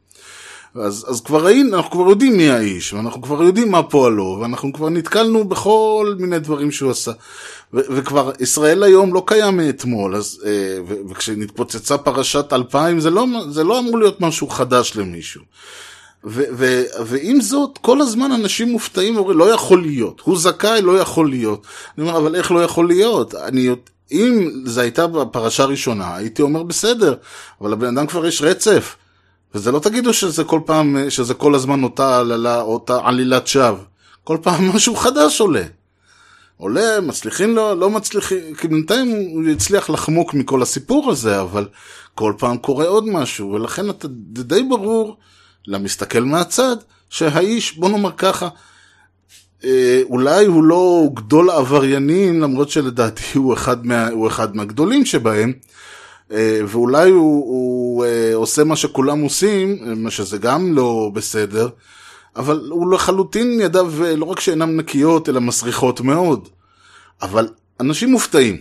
Speaker 3: אז, אז כבר ראינו, אנחנו כבר יודעים מי האיש, ואנחנו כבר יודעים מה פועלו, ואנחנו כבר נתקלנו בכל מיני דברים שהוא עשה. ו- וכבר ישראל היום לא קיים מאתמול, אז, אה, ו- וכשנתפוצצה פרשת 2000, זה לא, זה לא אמור להיות משהו חדש למישהו. ו- ו- ועם זאת, כל הזמן אנשים מופתעים ואומרים, לא יכול להיות, הוא זכאי, לא יכול להיות. אני אומר, אבל איך לא יכול להיות? אני, אם זו הייתה בפרשה ראשונה, הייתי אומר, בסדר, אבל לבן אדם כבר יש רצף. וזה לא תגידו שזה כל פעם, שזה כל הזמן אותה עללה, אותה עלילת שווא. כל פעם (laughs) משהו חדש עולה. עולה, מצליחים לו, לא מצליחים, כי בינתיים הוא הצליח לחמוק מכל הסיפור הזה, אבל כל פעם קורה עוד משהו, ולכן אתה, די ברור למסתכל מהצד, שהאיש, בוא נאמר ככה, אה, אולי הוא לא גדול העבריינים, למרות שלדעתי הוא אחד, מה, הוא אחד מהגדולים שבהם, ואולי הוא, הוא עושה מה שכולם עושים, מה שזה גם לא בסדר, אבל הוא לחלוטין ידיו לא רק שאינן נקיות, אלא מסריחות מאוד. אבל אנשים מופתעים.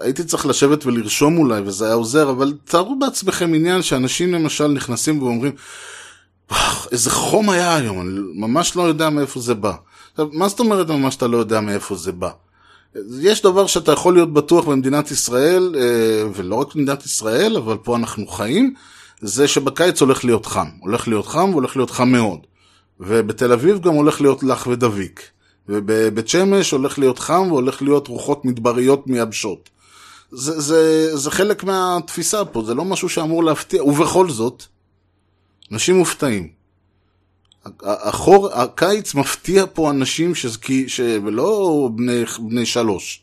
Speaker 3: הייתי צריך לשבת ולרשום אולי, וזה היה עוזר, אבל תארו בעצמכם עניין שאנשים למשל נכנסים ואומרים, איזה חום היה היום, אני ממש לא יודע מאיפה זה בא. עכשיו, מה זאת אומרת ממש אתה לא יודע מאיפה זה בא? יש דבר שאתה יכול להיות בטוח במדינת ישראל, ולא רק במדינת ישראל, אבל פה אנחנו חיים, זה שבקיץ הולך להיות חם. הולך להיות חם והולך להיות חם מאוד. ובתל אביב גם הולך להיות לח ודביק. ובבית שמש הולך להיות חם והולך להיות רוחות מדבריות מייבשות. זה, זה, זה חלק מהתפיסה פה, זה לא משהו שאמור להפתיע, ובכל זאת, אנשים מופתעים. החור, הקיץ מפתיע פה אנשים שזקי, ש... ולא בני, בני שלוש.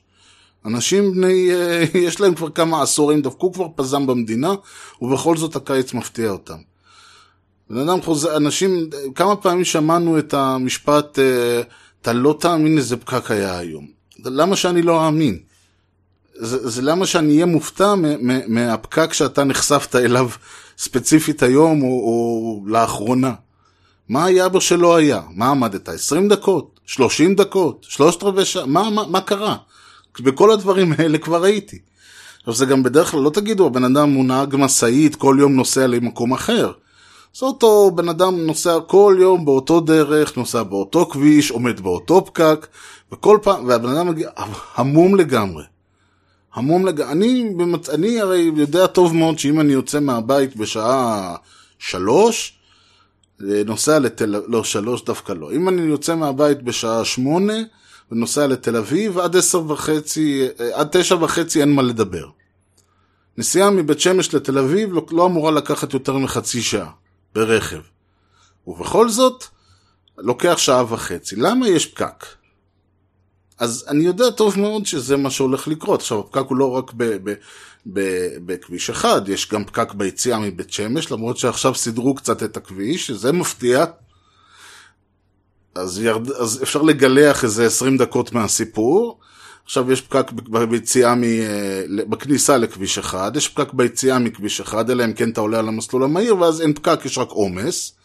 Speaker 3: אנשים בני, (laughs) יש להם כבר כמה עשורים, דפקו כבר פזם במדינה, ובכל זאת הקיץ מפתיע אותם. בן אדם חוזר, אנשים, כמה פעמים שמענו את המשפט, אתה לא תאמין איזה פקק היה היום. למה שאני לא אאמין? זה, זה למה שאני אהיה מופתע מהפקק שאתה נחשפת אליו ספציפית היום או, או לאחרונה. מה היה בו שלא היה? מה עמדת? 20 דקות? 30 דקות? שלושת רבעי שעה? מה, מה, מה קרה? בכל הדברים האלה כבר הייתי. עכשיו זה גם בדרך כלל, לא תגידו, הבן אדם הוא נהג משאית, כל יום נוסע למקום אחר. זה אותו בן אדם נוסע כל יום באותו דרך, נוסע באותו כביש, עומד באותו פקק, וכל פעם, והבן אדם מגיע המום לגמרי. המום לג... אני. אני הרי יודע טוב מאוד שאם אני יוצא מהבית בשעה שלוש, נוסע לתל אביב, לא, שלוש דווקא לא. אם אני יוצא מהבית בשעה שמונה ונוסע לתל אביב, עד עשר וחצי, אה, עד תשע וחצי אין מה לדבר. נסיעה מבית שמש לתל אביב לא, לא אמורה לקחת יותר מחצי שעה, ברכב. ובכל זאת, לוקח שעה וחצי. למה יש פקק? אז אני יודע טוב מאוד שזה מה שהולך לקרות. עכשיו, הפקק הוא לא רק ב- ב- ב- בכביש אחד, יש גם פקק ביציאה מבית שמש, למרות שעכשיו סידרו קצת את הכביש, שזה מפתיע. אז, ירד, אז אפשר לגלח איזה 20 דקות מהסיפור. עכשיו יש פקק ביציאה מ... אה, בכניסה לכביש אחד, יש פקק ביציאה מכביש אחד, אלא אם כן אתה עולה על המסלול המהיר, ואז אין פקק, יש רק עומס.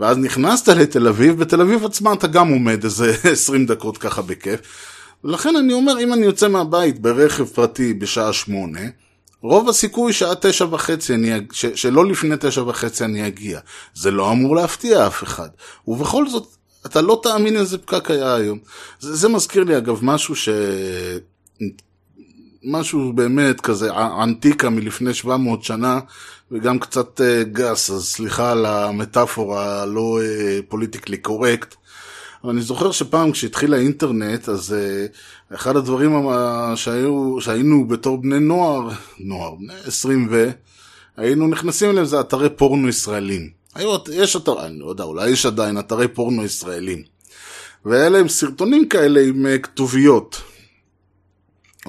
Speaker 3: ואז נכנסת לתל אביב, בתל אביב עצמה אתה גם עומד איזה (laughs) 20 דקות ככה בכיף. ולכן אני אומר, אם אני יוצא מהבית ברכב פרטי בשעה שמונה, רוב הסיכוי שעה תשע וחצי, אני, ש, שלא לפני תשע וחצי אני אגיע. זה לא אמור להפתיע אף אחד. ובכל זאת, אתה לא תאמין איזה פקק היה היום. זה, זה מזכיר לי אגב משהו ש... משהו באמת כזה ענתיקה מלפני 700 שנה, וגם קצת אה, גס, אז סליחה על המטאפורה הלא פוליטיקלי קורקט. אבל אני זוכר שפעם כשהתחיל האינטרנט, אז uh, אחד הדברים שהיו, שהיינו בתור בני נוער, נוער, בני 20 ו... היינו נכנסים אליהם זה אתרי פורנו ישראלים. היו, יש אתר, אני לא יודע, אולי יש עדיין אתרי פורנו ישראלים. ואלה הם סרטונים כאלה עם כתוביות.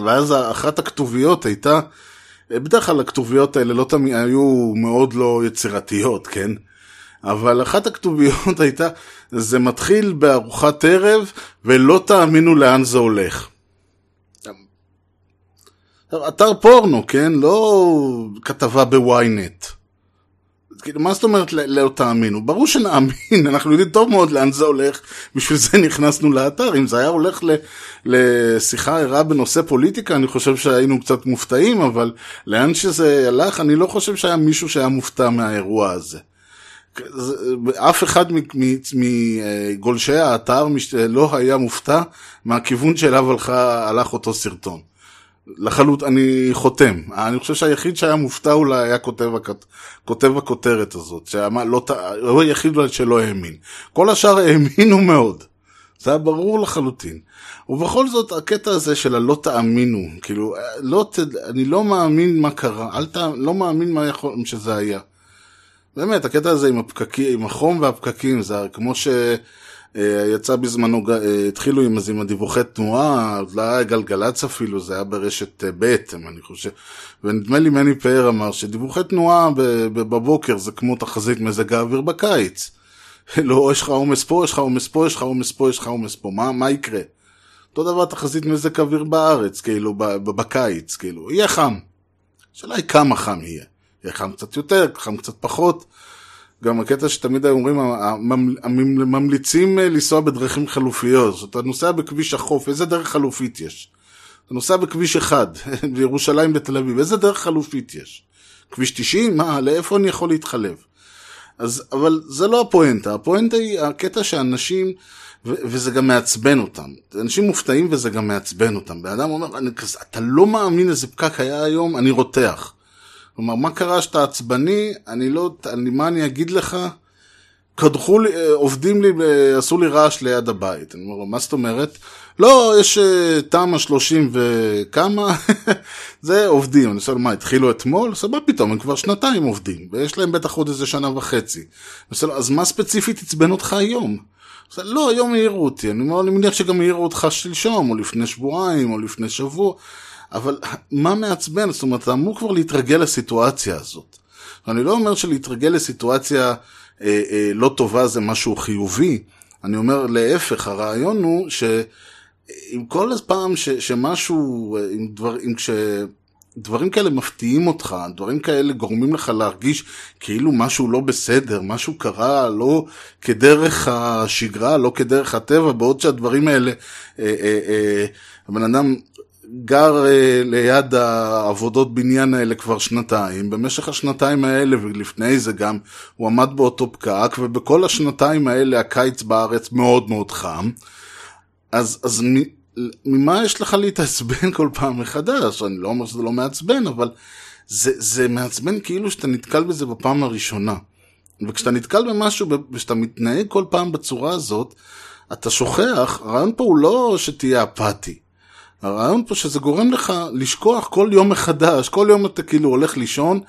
Speaker 3: ואז אחת הכתוביות הייתה, אה, בדרך כלל הכתוביות האלה לא תמיד היו מאוד לא יצירתיות, כן? אבל אחת הכתוביות (laughs) הייתה, זה מתחיל בארוחת ערב, ולא תאמינו לאן זה הולך. אתר פורנו, כן? לא כתבה בוויינט. כאילו, מה זאת אומרת לא תאמינו? ברור שנאמין, (laughs) אנחנו יודעים טוב מאוד לאן זה הולך, בשביל זה (laughs) נכנסנו לאתר. אם זה היה הולך ל- לשיחה ערה בנושא פוליטיקה, אני חושב שהיינו קצת מופתעים, אבל לאן שזה הלך, אני לא חושב שהיה מישהו שהיה מופתע מהאירוע הזה. זה- אף אחד מגולשי האתר לא היה מופתע מהכיוון שאליו הלכה, הלך אותו סרטון. לחלוט, אני חותם. אני חושב שהיחיד שהיה מופתע אולי היה כותב, הכת- כותב הכותרת הזאת, שאמר, לא, הוא היחיד שלא האמין. כל השאר האמינו מאוד. זה היה ברור לחלוטין. ובכל זאת, הקטע הזה של הלא תאמינו, כאילו, לא, ת- אני לא מאמין מה קרה, אל ת, לא מאמין מה יכול, שזה היה. באמת, הקטע הזה עם הפקקים, עם החום והפקקים, זה כמו שיצא בזמנו, אה, התחילו עם, עם הדיווחי תנועה, זה לא היה גלגלצ אפילו, זה היה ברשת אה, ב', אני חושב, ונדמה לי מני פאר אמר שדיווחי תנועה בבוקר זה כמו תחזית מזג האוויר בקיץ. (laughs) לא, יש לך עומס פה, יש לך עומס פה, יש לך עומס פה, יש לך עומס פה, מה, מה יקרה? אותו דבר תחזית מזג האוויר בארץ, כאילו, בקיץ, כאילו, יהיה חם. השאלה היא כמה חם יהיה. יהיה חם קצת יותר, חם קצת פחות. גם הקטע שתמיד היו אומרים, הממ- הממ- ממליצים אה, לנסוע בדרכים חלופיות. אתה נוסע בכביש החוף, איזה דרך חלופית יש? אתה נוסע בכביש אחד, (laughs) בירושלים בתל אביב, איזה דרך חלופית יש? כביש 90? מה, לאיפה אני יכול להתחלף? אז, אבל זה לא הפואנטה, הפואנטה היא הקטע שאנשים, ו- וזה גם מעצבן אותם. אנשים מופתעים וזה גם מעצבן אותם. בן אדם אומר, אתה לא מאמין איזה פקק היה היום, אני רותח. כלומר, מה קרה שאתה עצבני, אני לא, אני, מה אני אגיד לך? קדחו לי, אה, עובדים לי, ב- עשו לי רעש ליד הבית. אני אומר לו, מה זאת אומרת? לא, יש אה, תמ"א 30 וכמה, (laughs) זה עובדים. אני שואל, מה, התחילו אתמול? מה פתאום, הם כבר שנתיים עובדים, ויש להם בטח עוד איזה שנה וחצי. אני שואל, אז מה ספציפית עצבן אותך היום? לא, היום העירו אותי. אני אומר, אני מניח שגם העירו אותך שלשום, או לפני שבועיים, או לפני שבוע. אבל מה מעצבן? זאת אומרת, אתה אמור כבר להתרגל לסיטואציה הזאת. אני לא אומר שלהתרגל לסיטואציה אה, אה, לא טובה זה משהו חיובי. אני אומר, להפך, הרעיון הוא שעם כל פעם ש, שמשהו, אה, עם דבר, עם כש... דברים כאלה מפתיעים אותך, דברים כאלה גורמים לך להרגיש כאילו משהו לא בסדר, משהו קרה לא כדרך השגרה, לא כדרך הטבע, בעוד שהדברים האלה, אה, אה, אה, הבן אדם גר אה, ליד העבודות בניין האלה כבר שנתיים, במשך השנתיים האלה ולפני זה גם הוא עמד באותו פקק, ובכל השנתיים האלה הקיץ בארץ מאוד מאוד חם, אז, אז ממה יש לך להתעצבן כל פעם מחדש? אני לא אומר שזה לא מעצבן, אבל זה, זה מעצבן כאילו שאתה נתקל בזה בפעם הראשונה. וכשאתה נתקל במשהו ושאתה מתנהג כל פעם בצורה הזאת, אתה שוכח, הרעיון פה הוא לא שתהיה אפאתי. הרעיון פה שזה גורם לך לשכוח כל יום מחדש, כל יום אתה כאילו הולך לישון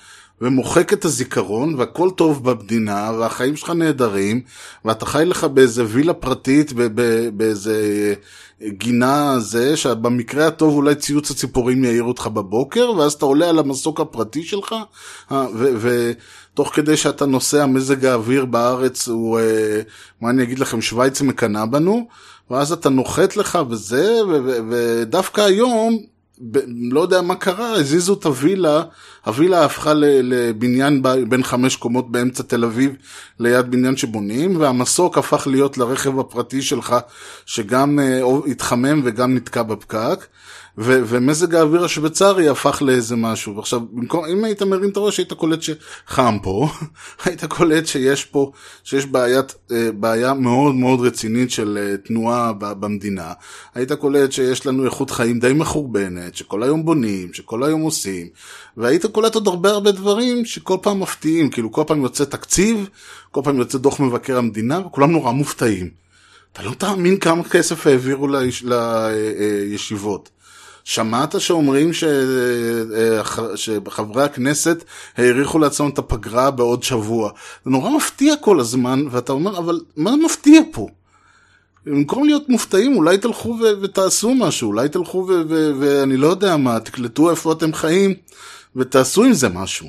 Speaker 3: ומוחק את הזיכרון והכל טוב במדינה והחיים שלך נהדרים ואתה חי לך באיזה וילה פרטית באיזה גינה זה שבמקרה הטוב אולי ציוץ הציפורים יעיר אותך בבוקר ואז אתה עולה על המסוק הפרטי שלך אה, ותוך כדי שאתה נוסע מזג האוויר בארץ הוא אה, מה אני אגיד לכם שווייץ מקנאה בנו ואז אתה נוחת לך וזה ודווקא היום ב, לא יודע מה קרה, הזיזו את הווילה, הווילה הפכה לבניין בין חמש קומות באמצע תל אביב ליד בניין שבונים, והמסוק הפך להיות לרכב הפרטי שלך, שגם uh, התחמם וגם נתקע בפקק. ו- ומזג האוויר השוויצרי הפך לאיזה משהו. ועכשיו, במקום, אם היית מרים את הראש, היית קולט שחם פה, (laughs) היית קולט שיש פה, שיש בעיית, אה, בעיה מאוד מאוד רצינית של אה, תנועה במדינה. היית קולט שיש לנו איכות חיים די מחורבנת, שכל היום בונים, שכל היום עושים, והיית קולט עוד הרבה הרבה דברים שכל פעם מפתיעים, כאילו כל פעם יוצא תקציב, כל פעם יוצא דוח מבקר המדינה, וכולם נורא מופתעים. אתה לא תאמין כמה כסף העבירו לישיבות. שמעת שאומרים ש... אה, שחברי הכנסת האריכו לעצמם את הפגרה בעוד שבוע. זה נורא מפתיע כל הזמן, ואתה אומר, אבל מה מפתיע פה? במקום להיות מופתעים, אולי תלכו ו- ותעשו משהו, אולי תלכו ו- ו- ואני לא יודע מה, תקלטו איפה אתם חיים ותעשו עם זה משהו.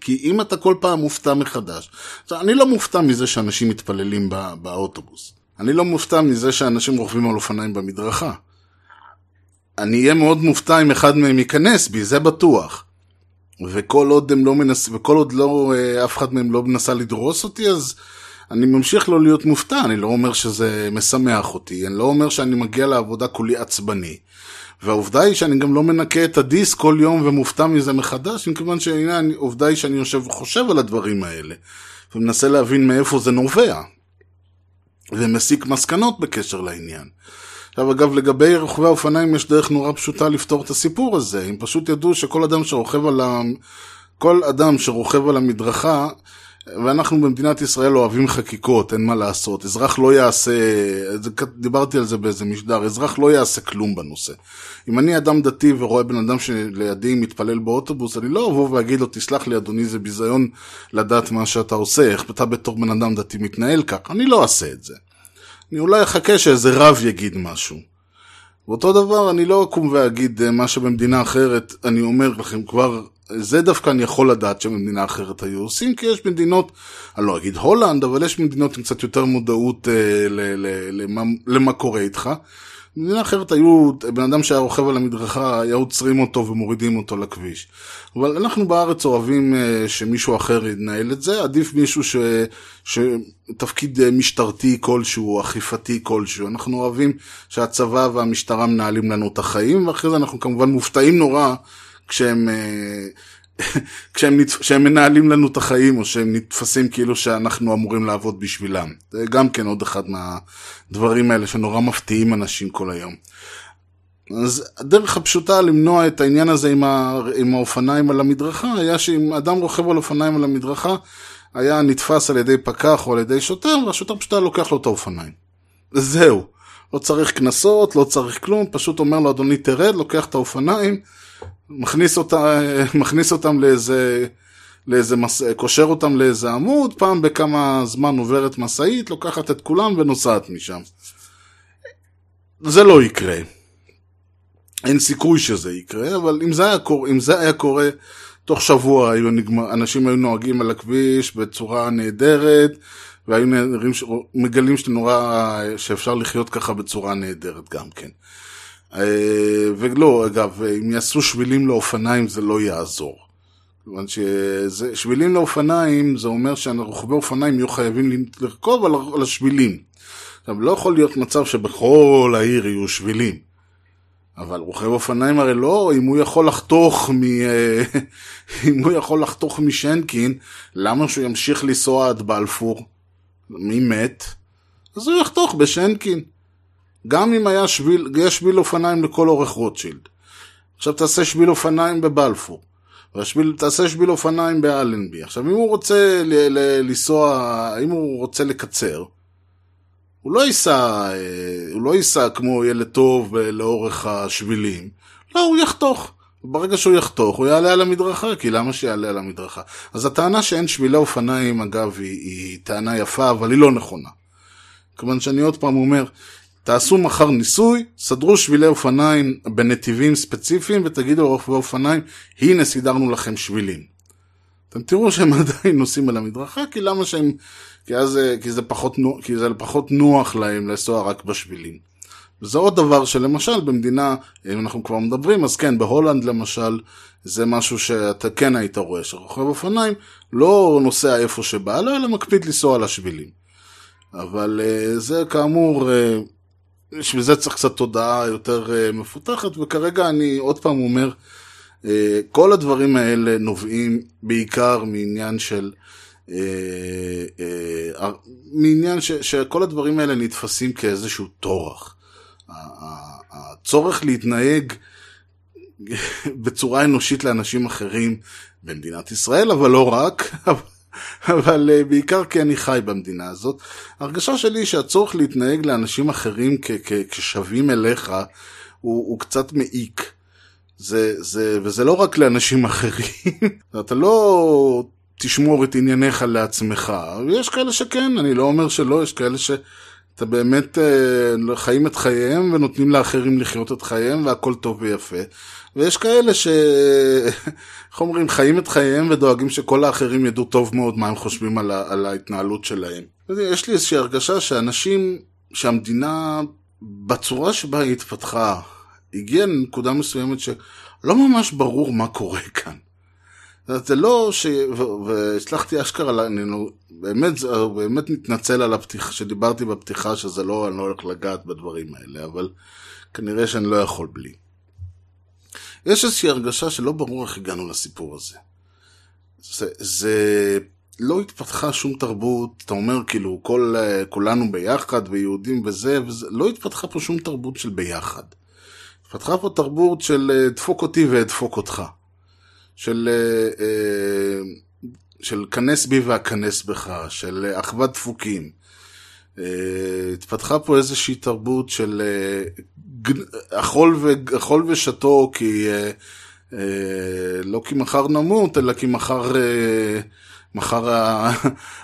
Speaker 3: כי אם אתה כל פעם מופתע מחדש, אני לא מופתע מזה שאנשים מתפללים בא- באוטובוס. אני לא מופתע מזה שאנשים רוכבים על אופניים במדרכה. אני אהיה מאוד מופתע אם אחד מהם ייכנס בי, זה בטוח. וכל עוד הם לא מנס... וכל עוד לא, אה, אף אחד מהם לא מנסה לדרוס אותי, אז אני ממשיך לא להיות מופתע, אני לא אומר שזה משמח אותי, אני לא אומר שאני מגיע לעבודה כולי עצבני. והעובדה היא שאני גם לא מנקה את הדיסק כל יום ומופתע מזה מחדש, מכיוון שהעובדה היא שאני יושב וחושב על הדברים האלה, ומנסה להבין מאיפה זה נובע, ומסיק מסקנות בקשר לעניין. עכשיו אגב לגבי רוכבי האופניים יש דרך נורא פשוטה לפתור את הסיפור הזה, הם פשוט ידעו שכל אדם שרוכב על ה... כל אדם שרוכב על המדרכה, ואנחנו במדינת ישראל אוהבים חקיקות, אין מה לעשות, אזרח לא יעשה, דיברתי על זה באיזה משדר, אזרח לא יעשה כלום בנושא. אם אני אדם דתי ורואה בן אדם שלידי מתפלל באוטובוס, אני לא אבוא ואגיד לו, תסלח לי אדוני, זה ביזיון לדעת מה שאתה עושה, איך אתה בתור בן אדם דתי מתנהל כך, אני לא אעשה את זה. אני אולי אחכה שאיזה רב יגיד משהו. ואותו דבר, אני לא אקום ואגיד אה, מה שבמדינה אחרת, אני אומר לכם כבר, זה דווקא אני יכול לדעת שבמדינה אחרת היו עושים, כי יש מדינות, אני לא אגיד הולנד, אבל יש מדינות עם קצת יותר מודעות אה, למה, למה קורה איתך. במדינה אחרת היו, בן אדם שהיה רוכב על המדרכה, היו עוצרים אותו ומורידים אותו לכביש. אבל אנחנו בארץ אוהבים uh, שמישהו אחר ינהל את זה, עדיף מישהו ש... שתפקיד uh, משטרתי כלשהו, אכיפתי כלשהו. אנחנו אוהבים שהצבא והמשטרה מנהלים לנו את החיים, ואחרי זה אנחנו כמובן מופתעים נורא כשהם... כשהם, נת... כשהם מנהלים לנו את החיים, או שהם נתפסים כאילו שאנחנו אמורים לעבוד בשבילם. זה גם כן עוד אחד מהדברים האלה שנורא מפתיעים אנשים כל היום. אז הדרך הפשוטה למנוע את העניין הזה עם, ה... עם האופניים על המדרכה, היה שאם אדם רוכב על אופניים על המדרכה, היה נתפס על ידי פקח או על ידי שוטר, והשוטר פשוט היה לוקח לו את האופניים. זהו. לא צריך קנסות, לא צריך כלום, פשוט אומר לו, אדוני תרד, לוקח את האופניים, מכניס, אותה, (laughs) מכניס אותם לאיזה, לאיזה מס... קושר אותם לאיזה עמוד, פעם בכמה זמן עוברת משאית, לוקחת את כולם ונוסעת משם. זה לא יקרה. אין סיכוי שזה יקרה, אבל אם זה היה קורה, אם זה היה קורה תוך שבוע היו נגמר, אנשים היו נוהגים על הכביש בצורה נהדרת, והיו נהדרים, מגלים שנורא, שאפשר לחיות ככה בצורה נהדרת גם כן. אה, ולא, אגב, אם יעשו שבילים לאופניים זה לא יעזור. כיוון ששבילים לאופניים זה אומר שרוכבי אופניים יהיו חייבים לרכוב על השבילים. עכשיו, לא יכול להיות מצב שבכל העיר יהיו שבילים. אבל רוכב אופניים הרי לא, אם הוא יכול לחתוך מ... אה, (laughs) אם הוא יכול לחתוך משנקין, למה שהוא ימשיך לנסוע עד בלפור? מי מת? אז הוא יחתוך בשנקין. גם אם היה שביל, יש שביל אופניים לכל אורך רוטשילד. עכשיו תעשה שביל אופניים בבלפור. והשביל, תעשה שביל אופניים באלנבי. עכשיו, אם הוא רוצה ל- ל- לנסוע, אם הוא רוצה לקצר, הוא לא ייסע, אה, הוא לא ייסע כמו ילד טוב אה, לאורך השבילים. לא, הוא יחתוך. ברגע שהוא יחתוך, הוא יעלה על המדרכה, כי למה שיעלה על המדרכה? אז הטענה שאין שבילי אופניים, אגב, היא, היא טענה יפה, אבל היא לא נכונה. כיוון שאני עוד פעם אומר, תעשו מחר ניסוי, סדרו שבילי אופניים בנתיבים ספציפיים ותגידו לרוכבי אופניים, הנה סידרנו לכם שבילים. אתם תראו שהם (laughs) עדיין נוסעים על המדרכה, כי למה שהם... כי, אז, כי, זה פחות, כי זה פחות נוח להם לנסוע רק בשבילים. וזה עוד דבר שלמשל במדינה, אם אנחנו כבר מדברים, אז כן, בהולנד למשל, זה משהו שאתה כן היית רואה, שרוכב אופניים לא נוסע איפה שבא לו, אלא מקפיד לנסוע על השבילים. אבל אה, זה כאמור, אה, בשביל זה צריך קצת תודעה יותר אה, מפותחת, וכרגע אני עוד פעם אומר, אה, כל הדברים האלה נובעים בעיקר מעניין של... אה, מעניין ש, שכל הדברים האלה נתפסים כאיזשהו טורח. הצורך להתנהג (laughs) בצורה אנושית לאנשים אחרים במדינת ישראל, אבל לא רק, (laughs) (laughs) אבל אה, בעיקר כי אני חי במדינה הזאת. ההרגשה שלי היא שהצורך להתנהג לאנשים אחרים כ- כ- כשווים אליך הוא, הוא קצת מעיק. זה, זה, וזה לא רק לאנשים (laughs) אחרים, אתה לא תשמור את ענייניך לעצמך, ויש כאלה שכן, אני לא אומר שלא, יש כאלה שאתה באמת אה, חיים את חייהם ונותנים לאחרים לחיות את חייהם והכל טוב ויפה, ויש כאלה ש... (laughs) איך אומרים, חיים את חייהם ודואגים שכל האחרים ידעו טוב מאוד מה הם חושבים על, ה... על ההתנהלות שלהם. יש לי איזושהי הרגשה שאנשים, שהמדינה, בצורה שבה היא התפתחה, הגיעה לנקודה מסוימת שלא ממש ברור מה קורה כאן. זה לא ש... והצלחתי אשכרה, אני באמת, באמת מתנצל על הפתיחה, שדיברתי בפתיחה שזה לא, אני לא הולך לגעת בדברים האלה, אבל כנראה שאני לא יכול בלי. יש איזושהי הרגשה שלא ברור איך הגענו לסיפור הזה. זה, זה לא התפתחה שום תרבות, אתה אומר כאילו כל, כולנו ביחד ויהודים וזה, וזה, לא התפתחה פה שום תרבות של ביחד. התפתחה פה תרבות של אה, דפוק אותי ואדפוק אותך. של, אה, אה, של כנס בי ואכנס בך, של אחוות דפוקים. אה, התפתחה פה איזושהי תרבות של אכול, ו, אכול ושתו כי לא כי מחר נמות, אלא כי מחר, מחר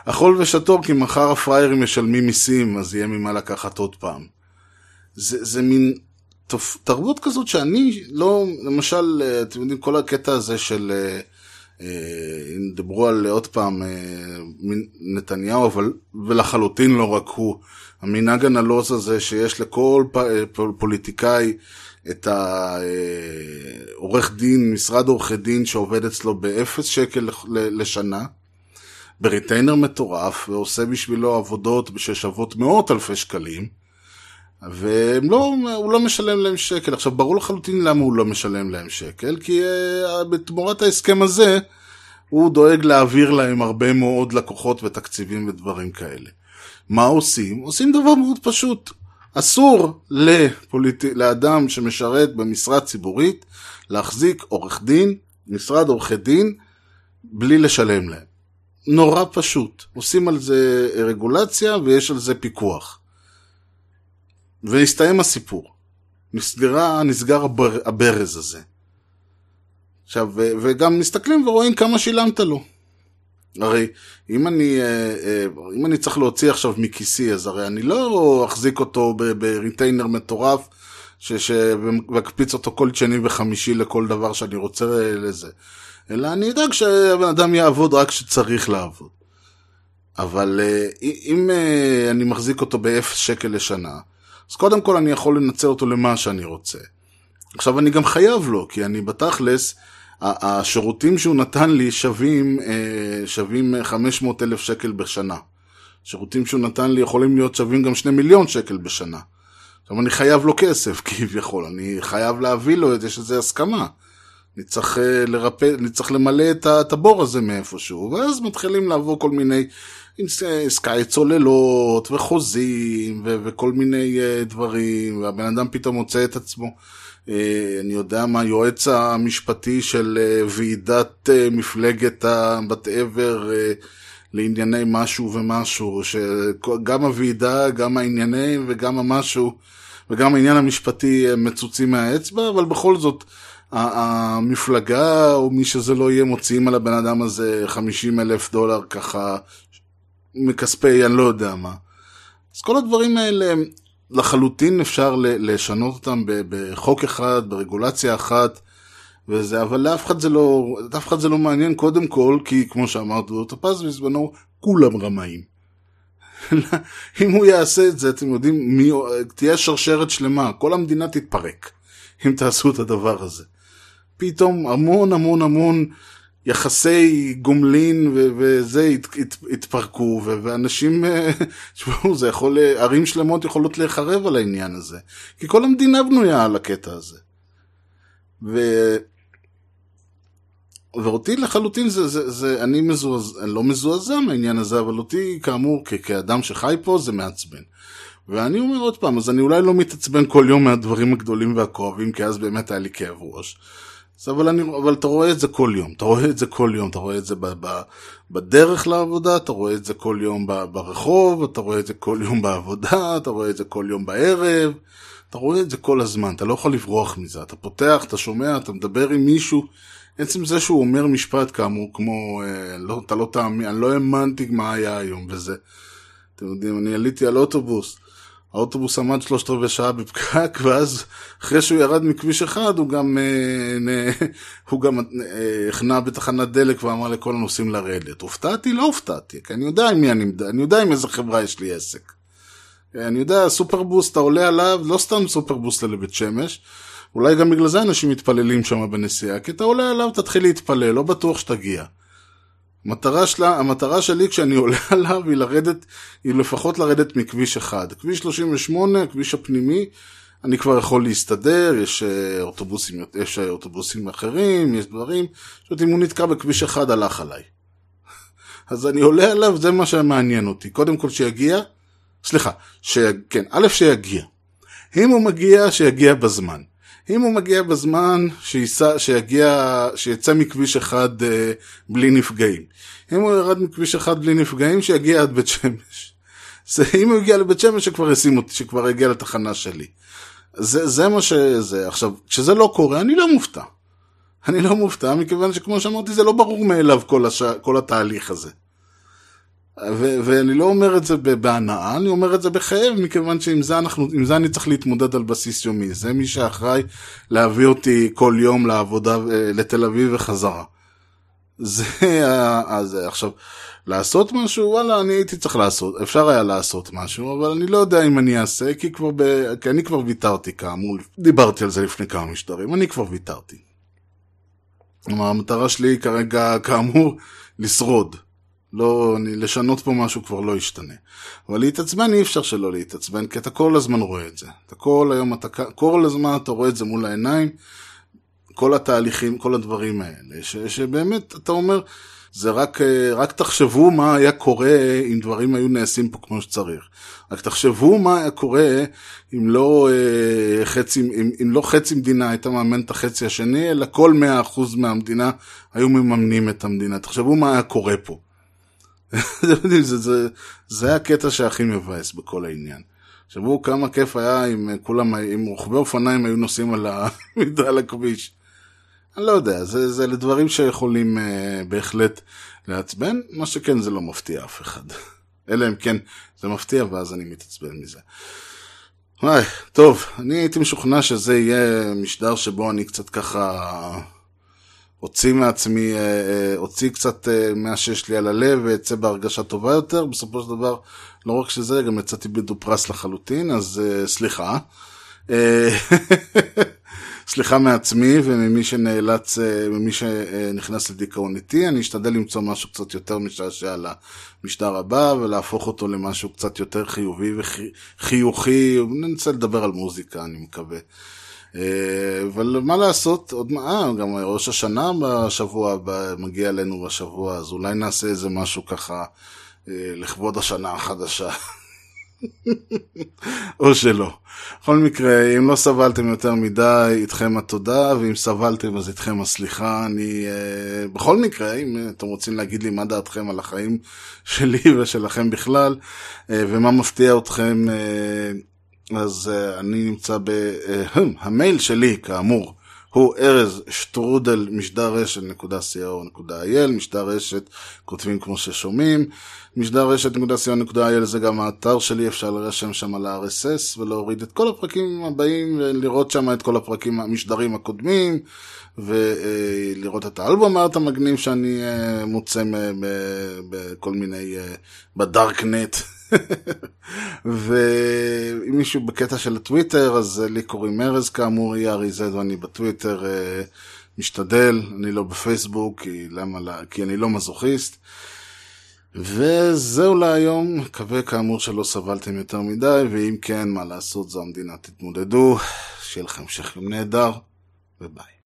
Speaker 3: אכול (laughs) ושתו כי מחר הפראיירים משלמים מיסים, אז יהיה ממה לקחת עוד פעם. זה, זה מין תרבות כזאת שאני לא, למשל, אה, אתם יודעים, כל הקטע הזה של, אה, אה, אם דיברו על עוד פעם נתניהו, אבל, ולחלוטין לא רק הוא, המנהג הנלוז הזה שיש לכל פוליטיקאי את העורך דין, משרד עורכי דין שעובד אצלו באפס שקל לשנה, ב-retainer מטורף, ועושה בשבילו עבודות ששוות מאות אלפי שקלים, והוא לא, לא משלם להם שקל. עכשיו, ברור לחלוטין למה הוא לא משלם להם שקל, כי uh, בתמורת ההסכם הזה, הוא דואג להעביר להם הרבה מאוד לקוחות ותקציבים ודברים כאלה. מה עושים? עושים דבר מאוד פשוט. אסור לפוליט... לאדם שמשרת במשרה ציבורית להחזיק עורך דין, משרד עורכי דין, בלי לשלם להם. נורא פשוט. עושים על זה רגולציה ויש על זה פיקוח. והסתיים הסיפור. נסגרה, נסגר הבר, הברז הזה. עכשיו, וגם מסתכלים ורואים כמה שילמת לו. הרי אם אני, אה, אה, אם אני צריך להוציא עכשיו מכיסי, אז הרי אני לא אחזיק אותו בריטיינר מטורף, ואקפיץ אותו כל שני וחמישי לכל דבר שאני רוצה לזה. אלא אני אדאג שהבן אדם יעבוד רק כשצריך לעבוד. אבל אה, אם אני מחזיק אותו באפס שקל לשנה, אז קודם כל אני יכול לנצל אותו למה שאני רוצה. עכשיו אני גם חייב לו, כי אני בתכלס, השירותים שהוא נתן לי שווים, אה, שווים 500 אלף שקל בשנה. שירותים שהוא נתן לי יכולים להיות שווים גם 2 מיליון שקל בשנה. עכשיו אני חייב לו כסף (laughs) כביכול, אני חייב להביא לו את זה שזה הסכמה. אני צריך, אה, לרפא, אני צריך למלא את הבור הזה מאיפשהו, ואז מתחילים לעבור כל מיני, עסקה צוללות וחוזים ו- וכל מיני uh, דברים, והבן אדם פתאום מוצא את עצמו, uh, אני יודע מה, יועץ המשפטי של uh, ועידת uh, מפלגת ה-but ever uh, לענייני משהו ומשהו, שגם הוועידה, גם העניינים וגם המשהו, וגם העניין המשפטי מצוצים מהאצבע, אבל בכל זאת, המפלגה או מי שזה לא יהיה מוציאים על הבן אדם הזה 50 אלף דולר ככה מכספי אני לא יודע מה. אז כל הדברים האלה לחלוטין אפשר לשנות אותם בחוק אחד, ברגולציה אחת, וזה, אבל לאף אחד זה לא, לאף אחד זה לא מעניין קודם כל, כי כמו שאמרת דודו פז בזמנו, כולם רמאים. (laughs) אם הוא יעשה את זה, אתם יודעים, מי, תהיה שרשרת שלמה, כל המדינה תתפרק, אם תעשו את הדבר הזה. פתאום המון המון המון יחסי גומלין ו- וזה הת- הת- התפרקו, ו- ואנשים, (laughs) תשמעו, זה יכול, ערים שלמות יכולות להיחרב על העניין הזה, כי כל המדינה בנויה על הקטע הזה. ו... ואותי לחלוטין זה, זה, זה אני מזועזע, לא מזועזע מהעניין הזה, אבל אותי כאמור כ- כאדם שחי פה זה מעצבן. ואני אומר עוד פעם, אז אני אולי לא מתעצבן כל יום מהדברים הגדולים והכואבים, כי אז באמת היה לי כאב ראש. אבל, אני, אבל אתה רואה את זה כל יום, אתה רואה את זה כל יום, אתה רואה את זה ב, ב, בדרך לעבודה, אתה רואה את זה כל יום ב, ברחוב, אתה רואה את זה כל יום בעבודה, אתה רואה את זה כל יום בערב, אתה רואה את זה כל הזמן, אתה לא יכול לברוח מזה, אתה פותח, אתה שומע, אתה מדבר עם מישהו, עצם זה שהוא אומר משפט כאמור, כמו, אה, לא, אתה לא תאמין, אני לא האמנתי מה היה היום וזה. אתם יודעים, אני עליתי על אוטובוס, האוטובוס עמד שלושת רבעי שעה בפקק, (laughs) ואז אחרי שהוא ירד מכביש אחד, הוא גם, אה, הוא גם אה, החנה בתחנת דלק ואמר לכל הנוסעים לרדת. הופתעתי? לא הופתעתי, כי אני יודע עם מי אני, אני יודע עם איזה חברה יש לי עסק. אני יודע, סופרבוס, אתה עולה עליו, לא סתם סופרבוס לבית שמש, אולי גם בגלל זה אנשים מתפללים שם בנסיעה, כי אתה עולה עליו, תתחיל להתפלל, לא בטוח שתגיע. המטרה, שלה, המטרה שלי כשאני עולה (laughs) עליו היא לרדת, היא לפחות לרדת מכביש אחד. כביש 38, הכביש הפנימי, אני כבר יכול להסתדר, יש אה, אוטובוסים, יש אה, אוטובוסים אחרים, יש דברים, פשוט אם הוא נתקע בכביש אחד, הלך עליי. (laughs) אז אני עולה עליו, זה מה שמעניין אותי. קודם כל שיגיע, סליחה, ש... כן, א', שיגיע. אם הוא מגיע, שיגיע בזמן. אם הוא מגיע בזמן, שיסע, שיגיע, שיצא מכביש אחד אה, בלי נפגעים. אם הוא ירד מכביש אחד בלי נפגעים, שיגיע עד בית שמש. זה, אם הוא יגיע לבית שמש, שכבר ישים אותי, שכבר יגיע לתחנה שלי. זה, זה מה שזה. עכשיו, כשזה לא קורה, אני לא מופתע. אני לא מופתע, מכיוון שכמו שאמרתי, זה לא ברור מאליו כל, הש... כל התהליך הזה. ו- ואני לא אומר את זה בהנאה, אני אומר את זה בכאב, מכיוון שעם זה, אנחנו, זה אני צריך להתמודד על בסיס יומי. זה מי שאחראי להביא אותי כל יום לעבודה, לתל אביב וחזרה. זה, אז עכשיו, לעשות משהו, וואלה, אני הייתי צריך לעשות, אפשר היה לעשות משהו, אבל אני לא יודע אם אני אעשה, כי, כבר ב, כי אני כבר ויתרתי כאמור, דיברתי על זה לפני כמה משטרים, אני כבר ויתרתי. כלומר, המטרה שלי כרגע, כאמור, לשרוד. לא, לשנות פה משהו כבר לא ישתנה. אבל להתעצבן אי אפשר שלא להתעצבן, כי אתה כל הזמן רואה את זה. אתה כל היום, אתה, כל הזמן אתה רואה את זה מול העיניים, כל התהליכים, כל הדברים האלה, ש, שבאמת, אתה אומר, זה רק, רק תחשבו מה היה קורה אם דברים היו נעשים פה כמו שצריך. רק תחשבו מה היה קורה אם לא חצי, אם, אם לא חצי מדינה הייתה מאמן את החצי השני, אלא כל מאה אחוז מהמדינה היו מממנים את המדינה. תחשבו מה היה קורה פה. (laughs) זה, זה, זה, הקטע שהכי מבאס בכל העניין. תחשבו כמה כיף היה אם כולם, אם רוכבי אופניים היו נוסעים על, ה, על הכביש. אני לא יודע, זה, זה לדברים שיכולים uh, בהחלט לעצבן, מה שכן זה לא מפתיע אף אחד. (laughs) אלא אם כן זה מפתיע ואז אני מתעצבן מזה. וואי, טוב, אני הייתי משוכנע שזה יהיה משדר שבו אני קצת ככה אוציא מעצמי, אוציא קצת מה שיש לי על הלב ואצא בהרגשה טובה יותר. בסופו של דבר, לא רק שזה, גם יצאתי בדופרס לחלוטין, אז סליחה. (laughs) סליחה מעצמי וממי שנאלץ, ממי שנכנס לדיכאון איתי, אני אשתדל למצוא משהו קצת יותר משעשע למשדר הבא ולהפוך אותו למשהו קצת יותר חיובי וחיוכי, ננסה לדבר על מוזיקה, אני מקווה. אבל מה לעשות, עוד מה, גם ראש השנה בשבוע הבא מגיע אלינו בשבוע, אז אולי נעשה איזה משהו ככה אה, לכבוד השנה החדשה. (laughs) או שלא. בכל מקרה, אם לא סבלתם יותר מדי, איתכם התודה, ואם סבלתם אז איתכם הסליחה. אני, uh, בכל מקרה, אם אתם רוצים להגיד לי מה דעתכם על החיים שלי ושלכם בכלל, uh, ומה מפתיע אתכם, uh, אז uh, אני נמצא ב... Uh, המייל שלי, כאמור, הוא ארז שטרודל משדר רשת נקודה co.il, משדר רשת כותבים כמו ששומעים, משדר רשת נקודה co.il זה גם האתר שלי, אפשר לרשם שם על ה-RSS ולהוריד את כל הפרקים הבאים ולראות שם את כל הפרקים, המשדרים הקודמים ולראות את האלבום הארט המגניב שאני אה, מוצא בכל מיני, אה, בדארקנט. ואם מישהו בקטע של הטוויטר, אז לי קוראים ארז כאמור, יארי זד ואני בטוויטר אה, משתדל, אני לא בפייסבוק, כי, למה, כי אני לא מזוכיסט. וזהו להיום, מקווה כאמור שלא סבלתם יותר מדי, ואם כן, מה לעשות, זו המדינה, תתמודדו, שיהיה לכם המשך יום נהדר, וביי.